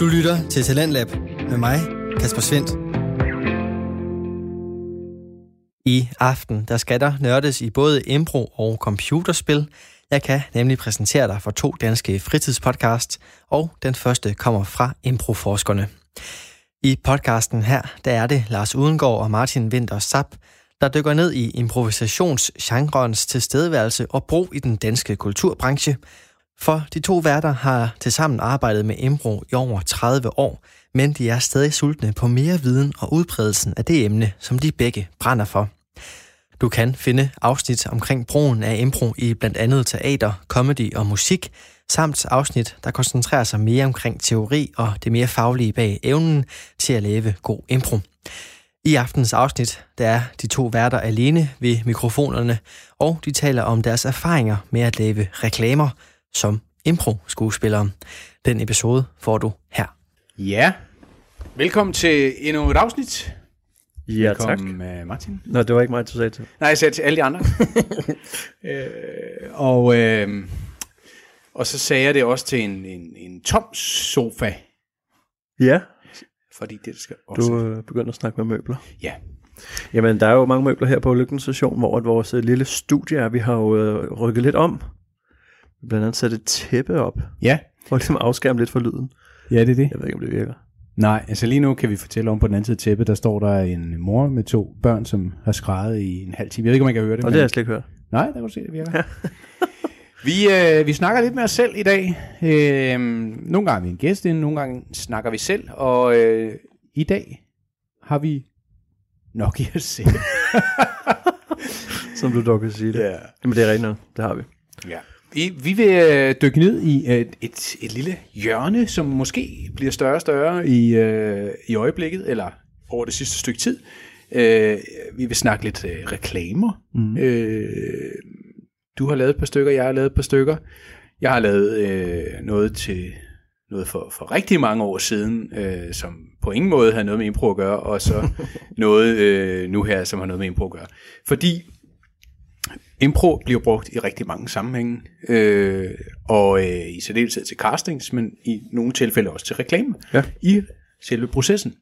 Du lytter til Talentlab med mig, Kasper Svendt. I aften der skal der nørdes i både impro og computerspil. Jeg kan nemlig præsentere dig for to danske fritidspodcasts, og den første kommer fra Improforskerne. I podcasten her, der er det Lars Udengård og Martin Winter Sap, der dykker ned i improvisationsgenrens tilstedeværelse og brug i den danske kulturbranche. For de to værter har tilsammen arbejdet med Embro i over 30 år, men de er stadig sultne på mere viden og udbredelsen af det emne, som de begge brænder for. Du kan finde afsnit omkring brugen af impro i blandt andet teater, comedy og musik, samt afsnit, der koncentrerer sig mere omkring teori og det mere faglige bag evnen til at lave god impro. I aftens afsnit, der er de to værter alene ved mikrofonerne, og de taler om deres erfaringer med at lave reklamer som impro-skuespillere. Den episode får du her. Ja, velkommen til endnu et afsnit. Ja, velkommen, tak. Uh, Martin. Nå, det var ikke mig, du sagde til. Nej, jeg sagde til alle de andre. øh, og, øh, og så sagde jeg det også til en, en, en tom sofa, Ja, fordi det skal også... du øh, begynder at snakke med møbler. Ja, Jamen, der er jo mange møbler her på Lykken Station, hvor at vores øh, lille studie er. Vi har jo øh, rykket lidt om. Blandt andet sat et tæppe op, ja. for at ligesom afskærme lidt for lyden. Ja, det er det. Jeg ved ikke, om det virker. Nej, altså lige nu kan vi fortælle om på den anden side af tæppet, der står der en mor med to børn, som har skrejet i en halv time. Jeg ved ikke, om man kan høre det. Og det har jeg slet ikke hørt. Nej, der kan du se, det virker. vi, øh, vi snakker lidt med os selv i dag. Øh, nogle gange er vi en gæst ind, nogle gange snakker vi selv. Og øh, i dag har vi nok i os selv. Som du dog kan sige det. Ja. Jamen, det er rigtigt noget. Det har vi. ja. Vi, vi vil øh, dykke ned i et, et, et lille hjørne, som måske bliver større og større i, øh, i øjeblikket, eller over det sidste stykke tid. Øh, vi vil snakke lidt øh, reklamer. Mm. Øh, du har lavet et par stykker, jeg har lavet et par stykker. Jeg har lavet øh, noget til noget for, for rigtig mange år siden, øh, som på ingen måde havde noget med impro at gøre, og så noget øh, nu her, som har noget med impro at gøre. Fordi impro bliver brugt i rigtig mange sammenhænge, øh, og øh, i særdeleshed til castings, men i nogle tilfælde også til reklame, Ja. i selve processen.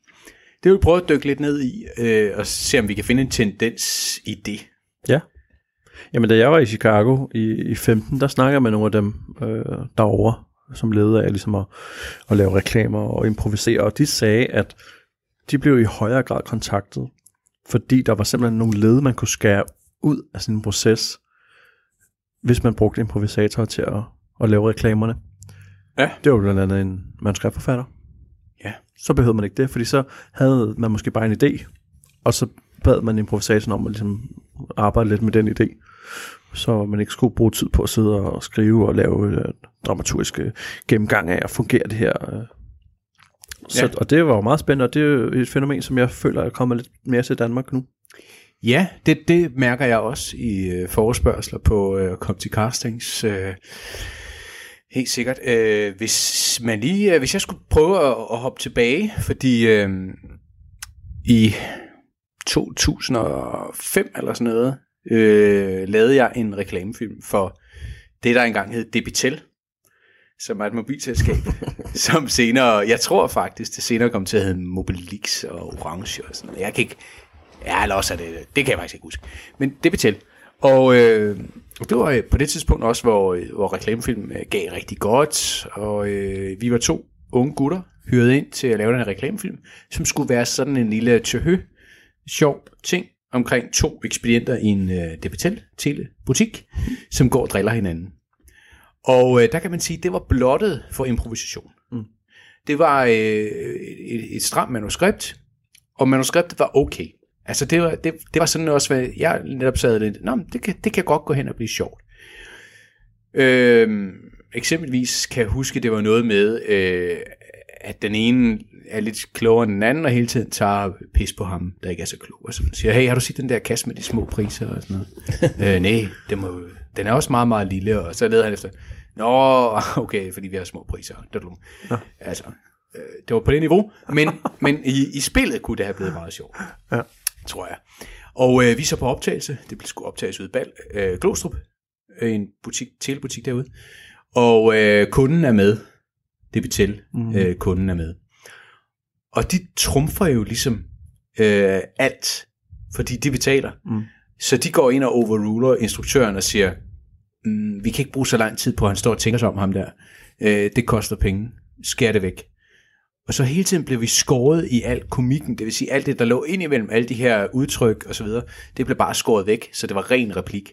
Det vil vi prøve at dykke lidt ned i, øh, og se om vi kan finde en tendens i det. Ja. Jamen, da jeg var i Chicago i, i 15, der snakker med nogle af dem øh, derovre, som leder af ligesom at, at lave reklamer og improvisere, og de sagde, at de blev i højere grad kontaktet, fordi der var simpelthen nogle led, man kunne skære ud af sin proces, hvis man brugte improvisatorer til at, at lave reklamerne. Ja. Det var blandt andet en manuskriptforfatter. Ja. Så behøvede man ikke det, fordi så havde man måske bare en idé, og så bad man improvisatoren om at ligesom arbejde lidt med den idé, så man ikke skulle bruge tid på at sidde og skrive og lave øh, dramaturgiske gennemgang af at fungere det her. øh. Så, Ja. Og det var jo meget spændende, og det er jo et fænomen, som jeg føler er kommet lidt mere til Danmark nu. Ja, det, det mærker jeg også i øh, forespørgsler på øh, Kom til Castings. Øh, helt sikkert. Øh, hvis man lige, øh, hvis jeg skulle prøve at, at hoppe tilbage, fordi øh, i 2005 eller sådan noget, øh, lavede jeg en reklamefilm for det, der engang hed Debitel, som er et mobilselskab, som senere, jeg tror faktisk, det senere kom til at hedde Mobilix og Orange og sådan noget. Jeg kan ikke, Ja, eller også er det, det kan jeg faktisk ikke huske. Men det betal. Og øh, det var øh, på det tidspunkt også, hvor, øh, hvor reklamefilm øh, gav rigtig godt, og øh, vi var to unge gutter, hyret ind til at lave den her reklamefilm, som skulle være sådan en lille tøhø, sjov ting, omkring to ekspedienter i en øh, debitel telebutik, som går og driller hinanden. Og øh, der kan man sige, det var blottet for improvisation. Mm. Det var øh, et, et stramt manuskript, og manuskriptet var okay. Altså det var, det, det var sådan også, hvad jeg netop sad lidt, Nå, det kan, det kan godt gå hen og blive sjovt. Øhm, eksempelvis kan jeg huske, det var noget med, øh, at den ene er lidt klogere end den anden, og hele tiden tager pis på ham, der ikke er så klog. Og så siger, hey, har du set den der kasse med de små priser og sådan noget? øh, nej, det må, den er også meget, meget lille, og så leder han efter, nå, okay, fordi vi har små priser. Dadum. Altså, øh, det var på det niveau, men, men i, i spillet kunne det have blevet meget sjovt Ja. Tror jeg. Og øh, vi er så på optagelse. Det blev sgu optages i Bal, øh, Glostrup, en butik, telebutik derude. Og øh, kunden er med. Debitel, mm. øh, kunden er med. Og de trumfer jo ligesom øh, alt, fordi de betaler. Mm. Så de går ind og overruler instruktøren og siger, mm, vi kan ikke bruge så lang tid på, at han står og tænker sig om ham der. Øh, det koster penge. Skær det væk. Og så hele tiden blev vi skåret i al komikken, det vil sige alt det, der lå ind imellem alle de her udtryk og så videre, det blev bare skåret væk, så det var ren replik.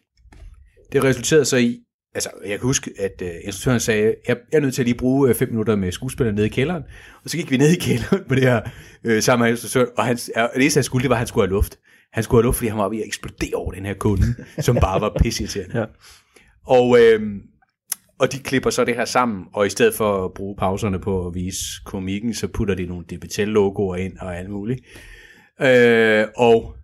Det resulterede så i, altså jeg kan huske, at uh, instruktøren sagde, jeg, jeg er nødt til at lige bruge uh, fem minutter med skuespilleren nede i kælderen, og så gik vi ned i kælderen på det her uh, sammen med instruktøren, og han, uh, det eneste han skulle, det var, at han skulle have luft. Han skulle have luft, fordi han var ved at eksplodere over den her kunde, som bare var pisseirriterende. Ja. Og, øh, og de klipper så det her sammen, og i stedet for at bruge pauserne på at vise komikken, så putter de nogle DBTL-logoer ind og alt muligt. Øh, og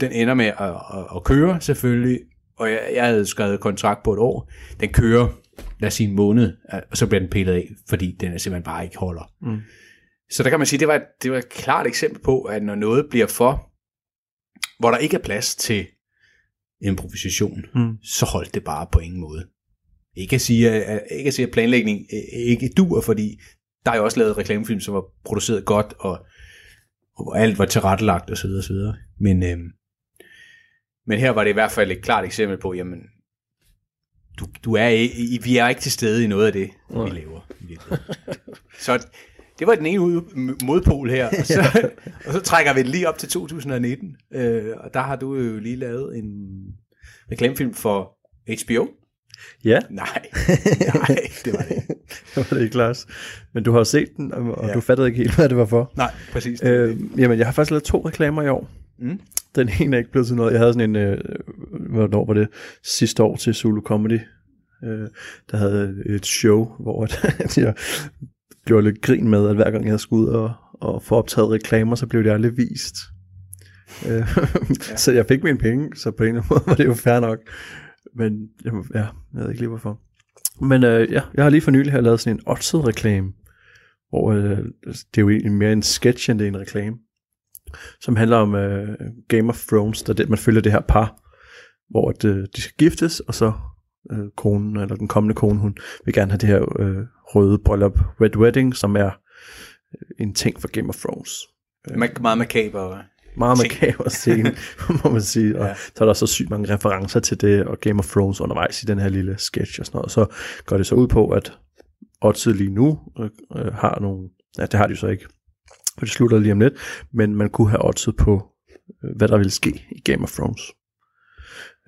den ender med at, at, at køre selvfølgelig, og jeg, jeg havde skrevet kontrakt på et år. Den kører, lad os sige en måned, og så bliver den pillet af, fordi den simpelthen bare ikke holder. Mm. Så der kan man sige, det var, det var et klart eksempel på, at når noget bliver for, hvor der ikke er plads til improvisation, mm. så holdt det bare på ingen måde. Ikke at sige, at, ikke at, sige, at planlægning øh, ikke dur, fordi der er jo også lavet reklamefilm, som var produceret godt, og, og alt var tilrettelagt osv. osv. Men, øhm, men her var det i hvert fald et klart eksempel på, jamen, du, du er, I, vi er ikke til stede i noget af det, vi laver. Så det var den ene modpol her, og så, og så trækker vi det lige op til 2019, øh, og der har du jo lige lavet en reklamefilm for HBO, Ja. Nej, nej, det var det ikke. det var det ikke, Lars. Men du har set den, og ja. du fattede ikke helt, hvad det var for. Nej, præcis. Øh, jamen, jeg har faktisk lavet to reklamer i år. Mm. Den ene er ikke blevet til noget. Jeg havde sådan en, øh, hvornår var det, sidste år til Zulu Comedy. Øh, der havde et show, hvor jeg gjorde lidt grin med, at hver gang jeg skulle ud og, og få optaget reklamer, så blev det aldrig vist. Øh, ja. så jeg fik mine penge, så på en eller anden måde var det jo fair nok. Men jamen, ja, jeg ved ikke lige hvorfor. Men øh, ja, jeg har lige for nylig her lavet sådan en oddset reklame, hvor øh, det er jo egentlig mere en sketch, end det er en reklame, som handler om øh, Game of Thrones, der det, man følger det her par, hvor at, øh, de skal giftes, og så øh, konen, eller den kommende kone, hun vil gerne have det her øh, røde bryllup, Red Wedding, som er øh, en ting for Game of Thrones. Øh, meget makaber meget makaber scene, må man sige. Og ja. så er der så sygt mange referencer til det, og Game of Thrones undervejs i den her lille sketch og sådan noget. Så går det så ud på, at Odds lige nu øh, øh, har nogle, ja det har de så ikke, for det slutter lige om lidt, men man kunne have oddset på, øh, hvad der ville ske i Game of Thrones.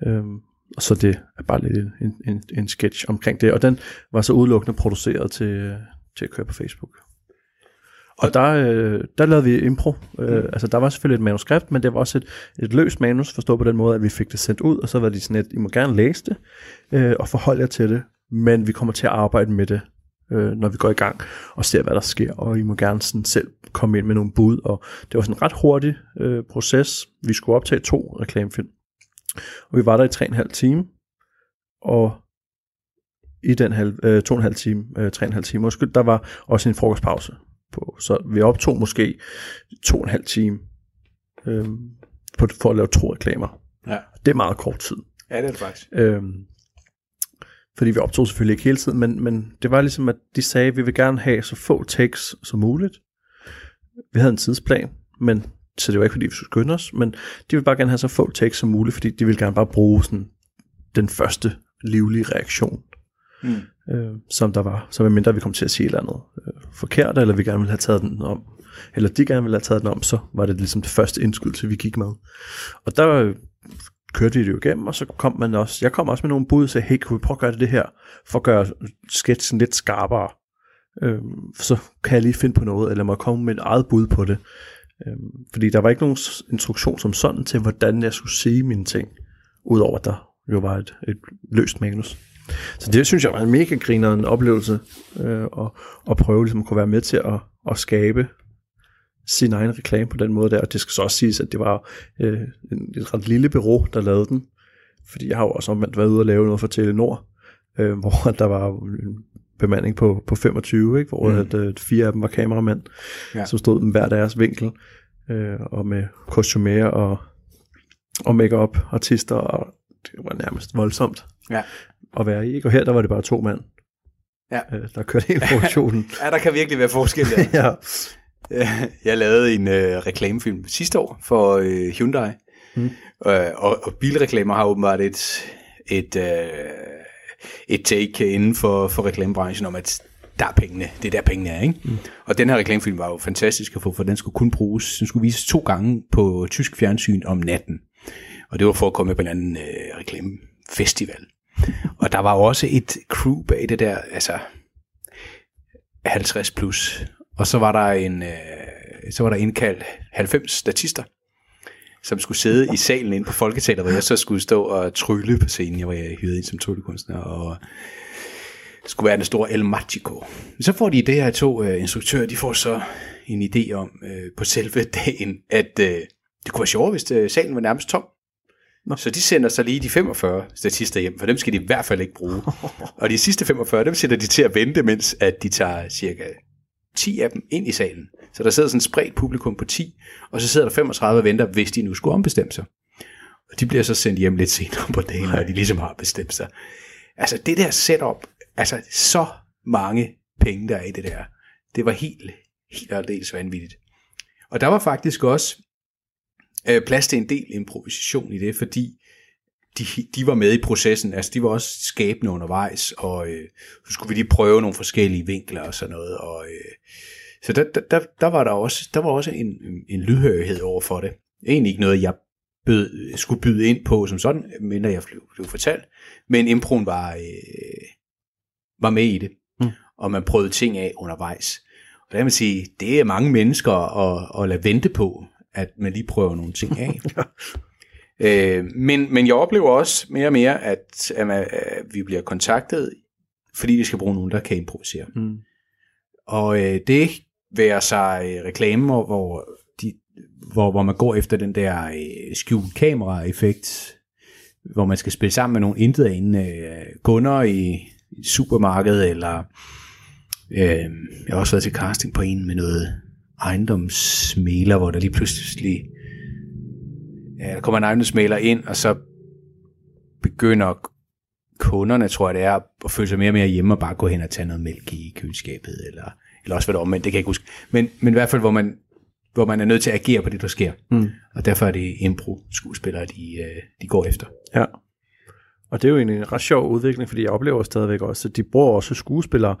Øhm, og så det er bare lidt en, en, en sketch omkring det, og den var så udelukkende produceret til, til at køre på Facebook. Og der, øh, der lavede vi impro. Øh, mm. Altså der var selvfølgelig et manuskript, men det var også et, et løst manus, forstået på den måde, at vi fik det sendt ud, og så var de sådan et, I må gerne læse det, øh, og forholde jer til det, men vi kommer til at arbejde med det, øh, når vi går i gang, og ser, hvad der sker, og I må gerne sådan selv komme ind med nogle bud, og det var sådan en ret hurtig øh, proces. Vi skulle optage to reklamefilm, og vi var der i tre og en halv time, og i den halv, øh, to og en halv time, øh, tre og en halv time, der var også en frokostpause på. Så vi optog måske to og en halv time øhm, på, for at lave to reklamer. Ja. Det er meget kort tid. Ja, det er det faktisk. Øhm, fordi vi optog selvfølgelig ikke hele tiden, men, men det var ligesom, at de sagde, at vi vil gerne have så få takes som muligt. Vi havde en tidsplan, men så det var ikke, fordi vi skulle skynde os, men de vil bare gerne have så få takes som muligt, fordi de vil gerne bare bruge sådan, den første livlige reaktion mm. øh, som der var. Så mindre vi kom til at sige et eller andet øh, forkert, eller vi gerne ville have taget den om, eller de gerne ville have taget den om, så var det ligesom det første indskydelse, vi gik med. Og der øh, kørte vi det jo igennem, og så kom man også, jeg kom også med nogle bud, og sagde, hey, kan vi prøve at gøre det her, for at gøre sketsen lidt skarpere? Øh, så kan jeg lige finde på noget, eller må jeg komme med et eget bud på det. Øh, fordi der var ikke nogen instruktion som sådan til, hvordan jeg skulle sige mine ting, udover at der jo var et, et løst manus. Så det synes jeg var en mega grinerende oplevelse, øh, og, og prøve ligesom at kunne være med til at, at skabe sin egen reklame på den måde der, og det skal så også siges, at det var øh, et ret lille bureau, der lavede den, fordi jeg har jo også omvendt været ude og lave noget for Telenor, øh, hvor der var en bemanding på, på 25, ikke? hvor mm. at, øh, fire af dem var kameramænd, ja. som stod med hver deres vinkel, øh, og med kostumer og, og make-up artister, og det var nærmest voldsomt. Ja at være i. Ikke? Og her der var det bare to mand Ja. øh, der kørte hele produktionen. Ja, der kan virkelig være forskel der. ja. Jeg lavede en øh, reklamefilm sidste år for øh, Hyundai, mm. øh, og, og bilreklamer har åbenbart et, et, øh, et take inden for, for reklamebranchen om, at der er pengene, det er der pengene er, ikke? Mm. Og den her reklamefilm var jo fantastisk at få, for den skulle kun bruges, den skulle vises to gange på tysk fjernsyn om natten. Og det var for at komme på en anden øh, reklamefestival. Og der var også et crew bag det der, altså 50 plus. Og så var der en, øh, så var der indkaldt 90 statister, som skulle sidde i salen inde på Folketeater, hvor jeg så skulle stå og trylle på scenen. Jeg var hyret ind som tryllekunstner, og skulle være den store El Magico. Så får de det her to øh, instruktører, de får så en idé om øh, på selve dagen, at øh, det kunne være sjovere, hvis øh, salen var nærmest tom. Nå. Så de sender så lige de 45 statister hjem, for dem skal de i hvert fald ikke bruge. og de sidste 45, dem sætter de til at vente, mens at de tager cirka 10 af dem ind i salen. Så der sidder sådan et spredt publikum på 10, og så sidder der 35 og venter, hvis de nu skulle ombestemme sig. Og de bliver så sendt hjem lidt senere på dagen, når de ligesom har bestemt sig. Altså det der setup, altså så mange penge der er i det der, det var helt, helt aldeles vanvittigt. Og der var faktisk også øh, plads til en del improvisation i det, fordi de, de var med i processen, altså de var også skabende undervejs, og øh, så skulle vi lige prøve nogle forskellige vinkler og sådan noget, og øh, så der, der, der, var der også, der var også en, en lydhørighed over for det. Egentlig ikke noget, jeg bød, skulle byde ind på som sådan, mindre jeg blev, blev fortalt, men improen var, øh, var med i det, mm. og man prøvede ting af undervejs. Og der kan man sige, det er mange mennesker at, at lade vente på, at man lige prøver nogle ting af. øh, men, men jeg oplever også mere og mere, at, at, man, at vi bliver kontaktet, fordi vi skal bruge nogen, der kan improvisere. Mm. Og øh, det være sig øh, reklamer, hvor, de, hvor, hvor man går efter den der øh, skjult kamera-effekt, hvor man skal spille sammen med nogle intet øh, kunder i, i supermarkedet, eller øh, jeg har også været til casting på en med noget ejendomsmæler, hvor der lige pludselig ja, der kommer en ejendomsmæler ind, og så begynder kunderne, tror jeg det er, at føle sig mere og mere hjemme og bare gå hen og tage noget mælk i køleskabet, eller, eller også hvad det omvendt, det kan jeg ikke huske. Men, men i hvert fald, hvor man, hvor man er nødt til at agere på det, der sker. Mm. Og derfor er det impro-skuespillere, de, øh, de går efter. Ja. Og det er jo en ret sjov udvikling, fordi jeg oplever stadigvæk også, at de bruger også skuespillere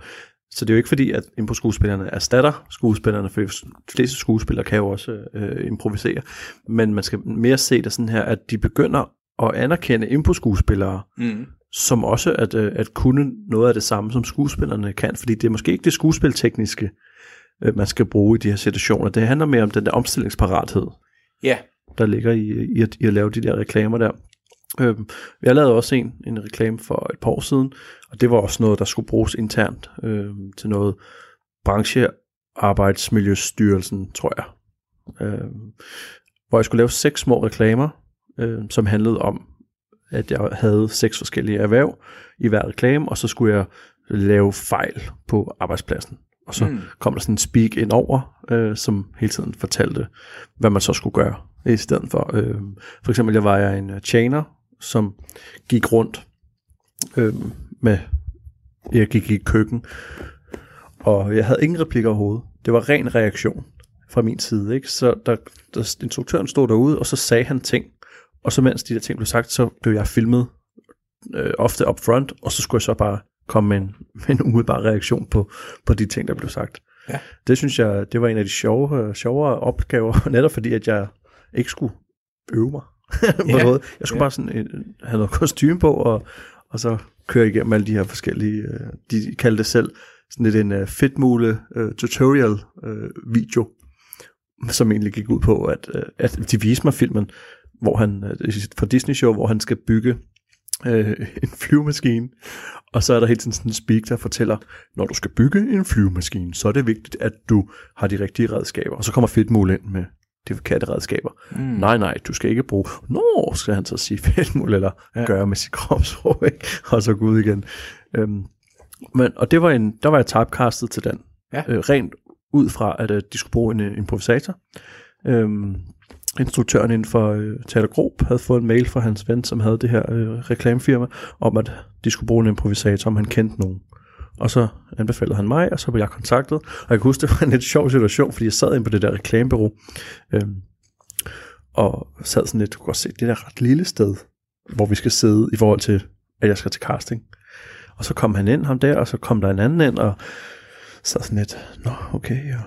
så det er jo ikke fordi, at impro-skuespillerne erstatter skuespillerne, for de fleste skuespillere kan jo også øh, improvisere, men man skal mere se det sådan her, at de begynder at anerkende impro-skuespillere, mm. som også at, øh, at kunne noget af det samme, som skuespillerne kan, fordi det er måske ikke det skuespiltekniske, øh, man skal bruge i de her situationer. Det handler mere om den der omstillingsparathed, yeah. der ligger i, i, at, i at lave de der reklamer der. Øh, jeg lavede også en, en reklame for et par år siden, og det var også noget, der skulle bruges internt øh, til noget branchearbejdsmiljøstyrelsen, tror jeg. Øh, hvor jeg skulle lave seks små reklamer, øh, som handlede om, at jeg havde seks forskellige erhverv i hver reklame, og så skulle jeg lave fejl på arbejdspladsen. Og så mm. kom der sådan en speak ind over, øh, som hele tiden fortalte, hvad man så skulle gøre i stedet for. Øh, for eksempel, jeg var jeg en chainer, som gik rundt øh, med, jeg gik i køkken, og jeg havde ingen replikker overhovedet. Det var ren reaktion fra min side. Ikke? Så der, der, instruktøren stod derude, og så sagde han ting, og så mens de der ting blev sagt, så blev jeg filmet øh, ofte up front, og så skulle jeg så bare komme med en, med en umiddelbar reaktion på, på de ting, der blev sagt. Ja. Det synes jeg, det var en af de sjove, sjovere opgaver, netop fordi, at jeg ikke skulle øve mig på ja. noget. Jeg skulle ja. bare sådan øh, have noget kostume på, og, og så kører igennem alle de her forskellige, øh, de kaldte det selv sådan lidt en øh, fedtmule øh, tutorial øh, video, som egentlig gik ud på, at, øh, at de viste mig filmen, hvor han, uh, fra Disney Show, hvor han skal bygge øh, en flyvemaskine, og så er der helt sådan en speak, der fortæller, når du skal bygge en flyvemaskine, så er det vigtigt, at du har de rigtige redskaber. Og så kommer fedtmule ind med de forkerte redskaber. Mm. Nej, nej, du skal ikke bruge, nå, skal han så sige fedtmul, eller ja. gøre med sit kropsprog, ikke? og så gå ud igen. Øhm, men, og det var en, der var jeg typecastet til den. Ja. Øh, rent ud fra, at øh, de skulle bruge en uh, improvisator. Øhm, instruktøren inden for øh, Teater Grob havde fået en mail fra hans ven, som havde det her øh, reklamefirma, om at de skulle bruge en improvisator, om han kendte nogen. Og så anbefalede han mig, og så blev jeg kontaktet. Og jeg kan huske, det var en lidt sjov situation, fordi jeg sad inde på det der reklamebureau, øhm, og sad sådan lidt, du kan godt se, det der ret lille sted, hvor vi skal sidde i forhold til, at jeg skal til casting. Og så kom han ind, ham der, og så kom der en anden ind, og sad sådan lidt, nå, okay, og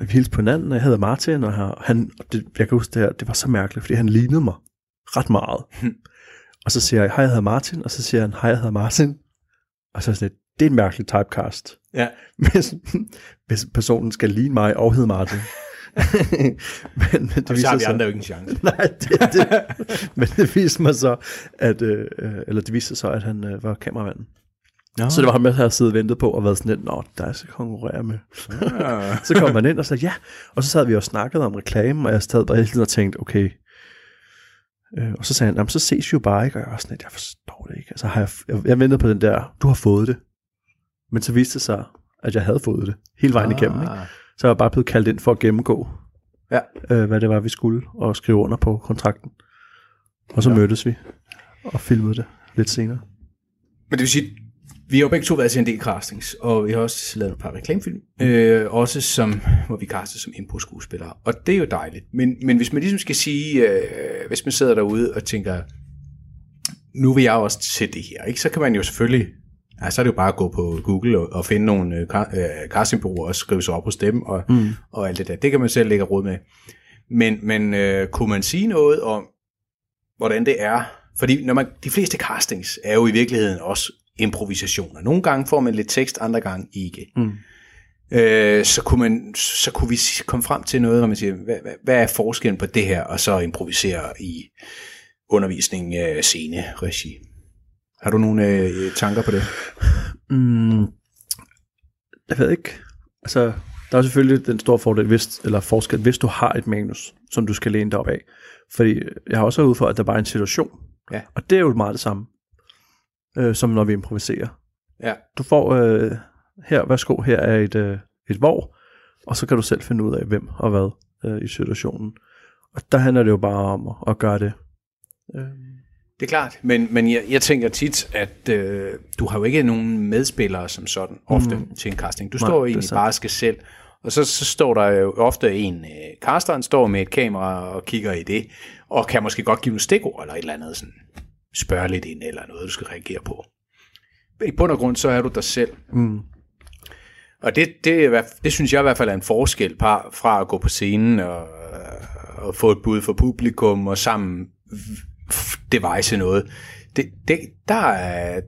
vi hilste på hinanden, og jeg hedder Martin, og han, det, jeg kan huske det her, det var så mærkeligt, fordi han lignede mig ret meget. og så siger jeg, hej, jeg hedder Martin, og så siger han, hej, jeg hedder Martin. Og så er sådan lidt, det er en mærkelig typecast. Ja. Hvis, hvis personen skal ligne mig og hedde Martin. men, det Og så har vi andre jo ikke en chance. Nej, det, det, men det viste mig så, at, øh, eller det viste sig så, at han øh, var kameramanden. Nå. Så det var ham, jeg havde siddet og ventet på, og været sådan lidt, nå, der skal jeg konkurrere med. Ah. Så kom han ind og sagde, ja. Og så sad vi og snakkede om reklame, og jeg sad bare hele tiden og tænkte, okay. Øh, og så sagde han, så ses vi jo bare ikke. Og jeg var sådan lidt, jeg forstår det ikke. Altså, har jeg, jeg, jeg ventede på den der, du har fået det. Men så viste det sig, at jeg havde fået det hele vejen igennem. Ikke? Ah. Så jeg var bare blevet kaldt ind for at gennemgå, Ja. øh, hvad det var, vi skulle, og skrive under på kontrakten. Og så Ja. mødtes vi og filmede det lidt senere. Men det vil sige, vi har jo begge to været til en del castings, og vi har også lavet et par reklamefilm, øh, også som, hvor vi castet som impro-skuespillere, og det er jo dejligt. Men, men hvis man ligesom skal sige, øh, hvis man sidder derude og tænker, nu vil jeg også til det her, ikke? så kan man jo selvfølgelig, ja, så er det jo bare at gå på Google og, og finde nogle øh, ka- øh, castingbureauer og skrive sig op hos dem, og, mm. og alt det der. Det kan man selv lægge råd med. Men, men øh, kunne man sige noget om, hvordan det er. Fordi når man, de fleste castings er jo i virkeligheden også improvisationer. Nogle gange får man lidt tekst, andre gange ikke. Mm. Øh, så, kunne man, så kunne vi komme frem til noget, hvor man siger, hvad, hvad, hvad er forskellen på det her, og så improvisere i undervisning, øh, scene, regi. Har du nogle øh, tanker på det? Mm, jeg ved ikke. Altså, der er selvfølgelig den store fordel, hvis, eller forskel, hvis du har et manus, som du skal læne dig op af. Fordi jeg har også været ude for, at der bare er en situation. Ja. Og det er jo meget det samme, øh, som når vi improviserer. Ja. Du får, øh, her, værsgo, her er et, øh, et hvor, og så kan du selv finde ud af, hvem og hvad øh, i situationen. Og der handler det jo bare om at, at gøre det. Øh, Det er klart, men, men jeg, jeg tænker tit, at øh, du har jo ikke nogen medspillere som sådan ofte mm. til en casting. Du Nej, står er egentlig bare skal selv, og så, så står der jo ofte en, øh, casteren står med et kamera og kigger i det, og kan måske godt give nogle stikord eller et eller andet, sådan spørge lidt ind eller noget, du skal reagere på. Men i bund og grund, så er du dig selv. mm, Og det, det, er det synes jeg i hvert fald er en forskel fra, fra at gå på scenen og, og få et bud fra publikum og sammen devise noget. Det, det, der er,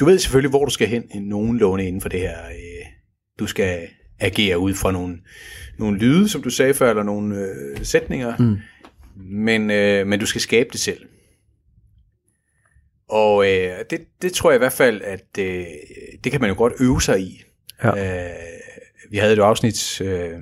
du ved selvfølgelig, hvor du skal hen nogenlunde inden for det her. øh, Du skal agere ud fra nogle, nogle lyde, som du sagde før, eller nogle øh, sætninger. Mm. Men, øh, men du skal skabe det selv. Og øh, det, det tror jeg i hvert fald, at øh, det kan man jo godt øve sig i. Ja. Øh, vi havde et afsnit øh,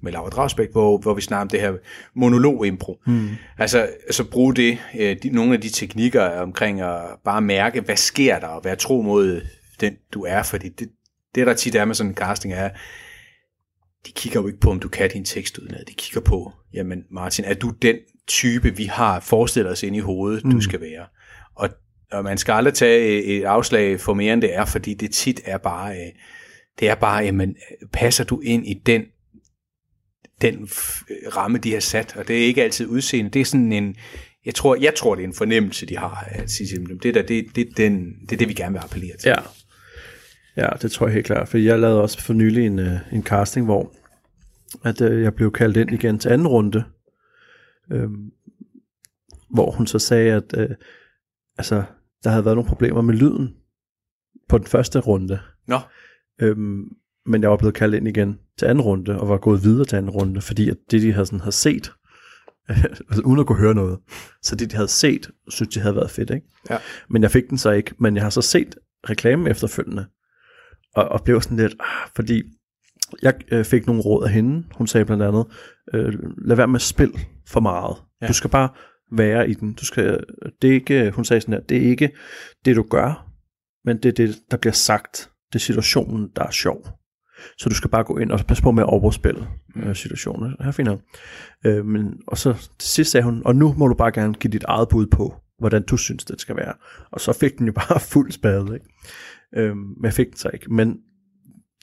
med Laura Dragsbæk, hvor, hvor vi snakkede om det her monolog-impro. mm, Altså, altså bruge det, øh, de, nogle af de teknikker omkring at bare mærke, hvad sker der, og være tro mod den, du er, fordi det, det der tit er med sådan en casting er, de kigger jo ikke på, om du kan din tekst udenad. De kigger på, jamen Martin, er du den type, vi har forestillet os ind i hovedet, mm. du skal være? Og, og man skal aldrig tage et afslag for mere, end det er, fordi det tit er bare, øh, det er bare, jamen, passer du ind i den den ramme, de har sat, og det er ikke altid udseende. Det er sådan en, jeg tror, jeg tror det er en fornemmelse, de har, at sige det, der, det, det, er den, det er det, vi gerne vil appellere til. Ja. Ja, det tror jeg helt klart. For jeg lavede også for nylig en, øh, en casting, hvor at, øh, jeg blev kaldt ind igen til anden runde. Øhm, hvor hun så sagde, at øh, altså, der havde været nogle problemer med lyden på den første runde. Nå, Øhm, men jeg var blevet kaldt ind igen til anden runde, og var gået videre til anden runde, fordi at det, de havde, sådan, havde set, altså uden at kunne høre noget, så det, de havde set, synes de havde været fedt, ikke? Ja. Men jeg fik den så ikke, men jeg har så set reklamen efterfølgende, og, og blev sådan lidt, ah, fordi jeg øh, fik nogle råd af hende, hun sagde blandt andet, øh, lad være med at spille for meget. Ja. Du skal bare være i den. Du skal, det er ikke, hun sagde sådan her, det er ikke det, du gør, men det er det, der bliver sagt. Det er situationen, der er sjov. Så du skal bare gå ind og passe på med at overspille mm. situationen. Her finder øh, men, Og så til sidst sagde hun, og nu må du bare gerne give dit eget bud på, hvordan du synes, det skal være. Og så fik den jo bare fuld spade. Ikke? Øhm, men jeg fik den så ikke. Men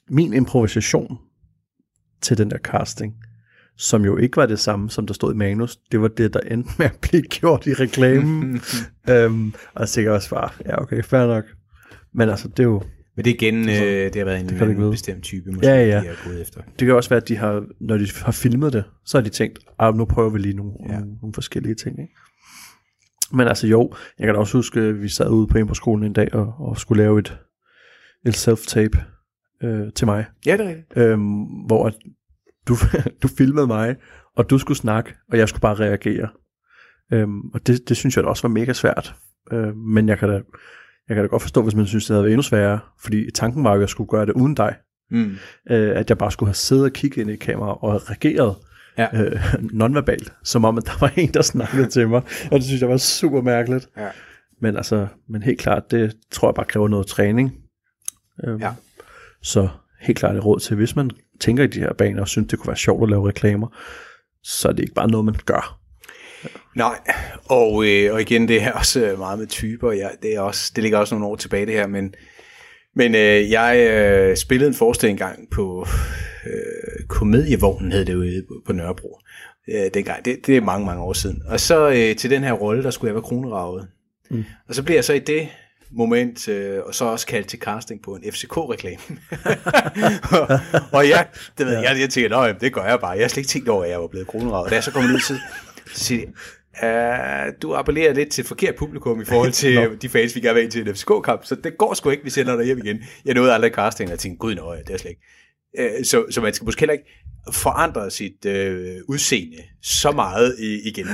min improvisation til den der casting, som jo ikke var det samme, som der stod i manus, det var det, der endte med at blive gjort i reklamen. øhm, og så tænkte jeg også bare, ja okay, fair nok. Men altså, det er jo, Men det er igen, øh, det har været en, det en vide. bestemt type, måske, Ja, ja. de har gået efter. det kan også være, at de har, når de har filmet det, så har de tænkt, ah, nu prøver vi lige nogle, Ja. nogle, nogle forskellige ting. Ikke? Men altså jo, jeg kan da også huske, at vi sad ude på en på skolen en dag og, og skulle lave et, et self-tape øh, til mig, Ja, det er rigtigt. øhm, hvor du, du filmede mig, og du skulle snakke, og jeg skulle bare reagere. Øhm, og det, det synes jeg da også var mega svært. Øh, men jeg kan, da, jeg kan da godt forstå, hvis man synes, det havde været endnu sværere, fordi tanken var jo, at jeg skulle gøre det uden dig. Mm. Øh, at jeg bare skulle have siddet og kigget ind i kameraet og reageret Ja. øh, nonverbalt, som om, at der var en, der snakkede til mig. Og det synes jeg var super mærkeligt. Ja. Men altså, men helt klart, det tror jeg bare kræver noget træning. Øhm, Ja. Så helt klart et råd til, hvis man tænker i de her baner og synes, det kunne være sjovt at lave reklamer, så er det ikke bare noget, man gør. Nej, og, øh, og igen, det er også øh, meget med typer. Jeg, det, er også, det ligger også nogle år tilbage, det her, men, men øh, jeg øh, spillede en forestilling engang på øh, Komedievognen, hed det jo på, på Nørrebro. Øh, dengang. Det, det er mange, mange år siden. Og så øh, til den her rolle, der skulle jeg være kroneravet. Mm. Og så blev jeg så i det moment, øh, og så også kaldt til casting på en FCK-reklame. og, og jeg, det ved jeg, jeg, tænker, "Nå, jamen, det gør jeg bare. Jeg har slet ikke tænkt over, at jeg var blevet kroneravet. Da jeg så kom ud, så, så siger de, Uh, du appellerer lidt til forkert publikum i forhold til de fans, vi gerne vil ind til en FCK-kamp, så det går sgu ikke, vi sender dig hjem igen. Jeg nåede aldrig casting, og jeg tænkte, gud nøje, det er slet ikke. Uh, så, så man skal måske heller ikke forandre sit uh, udseende så meget i, igen.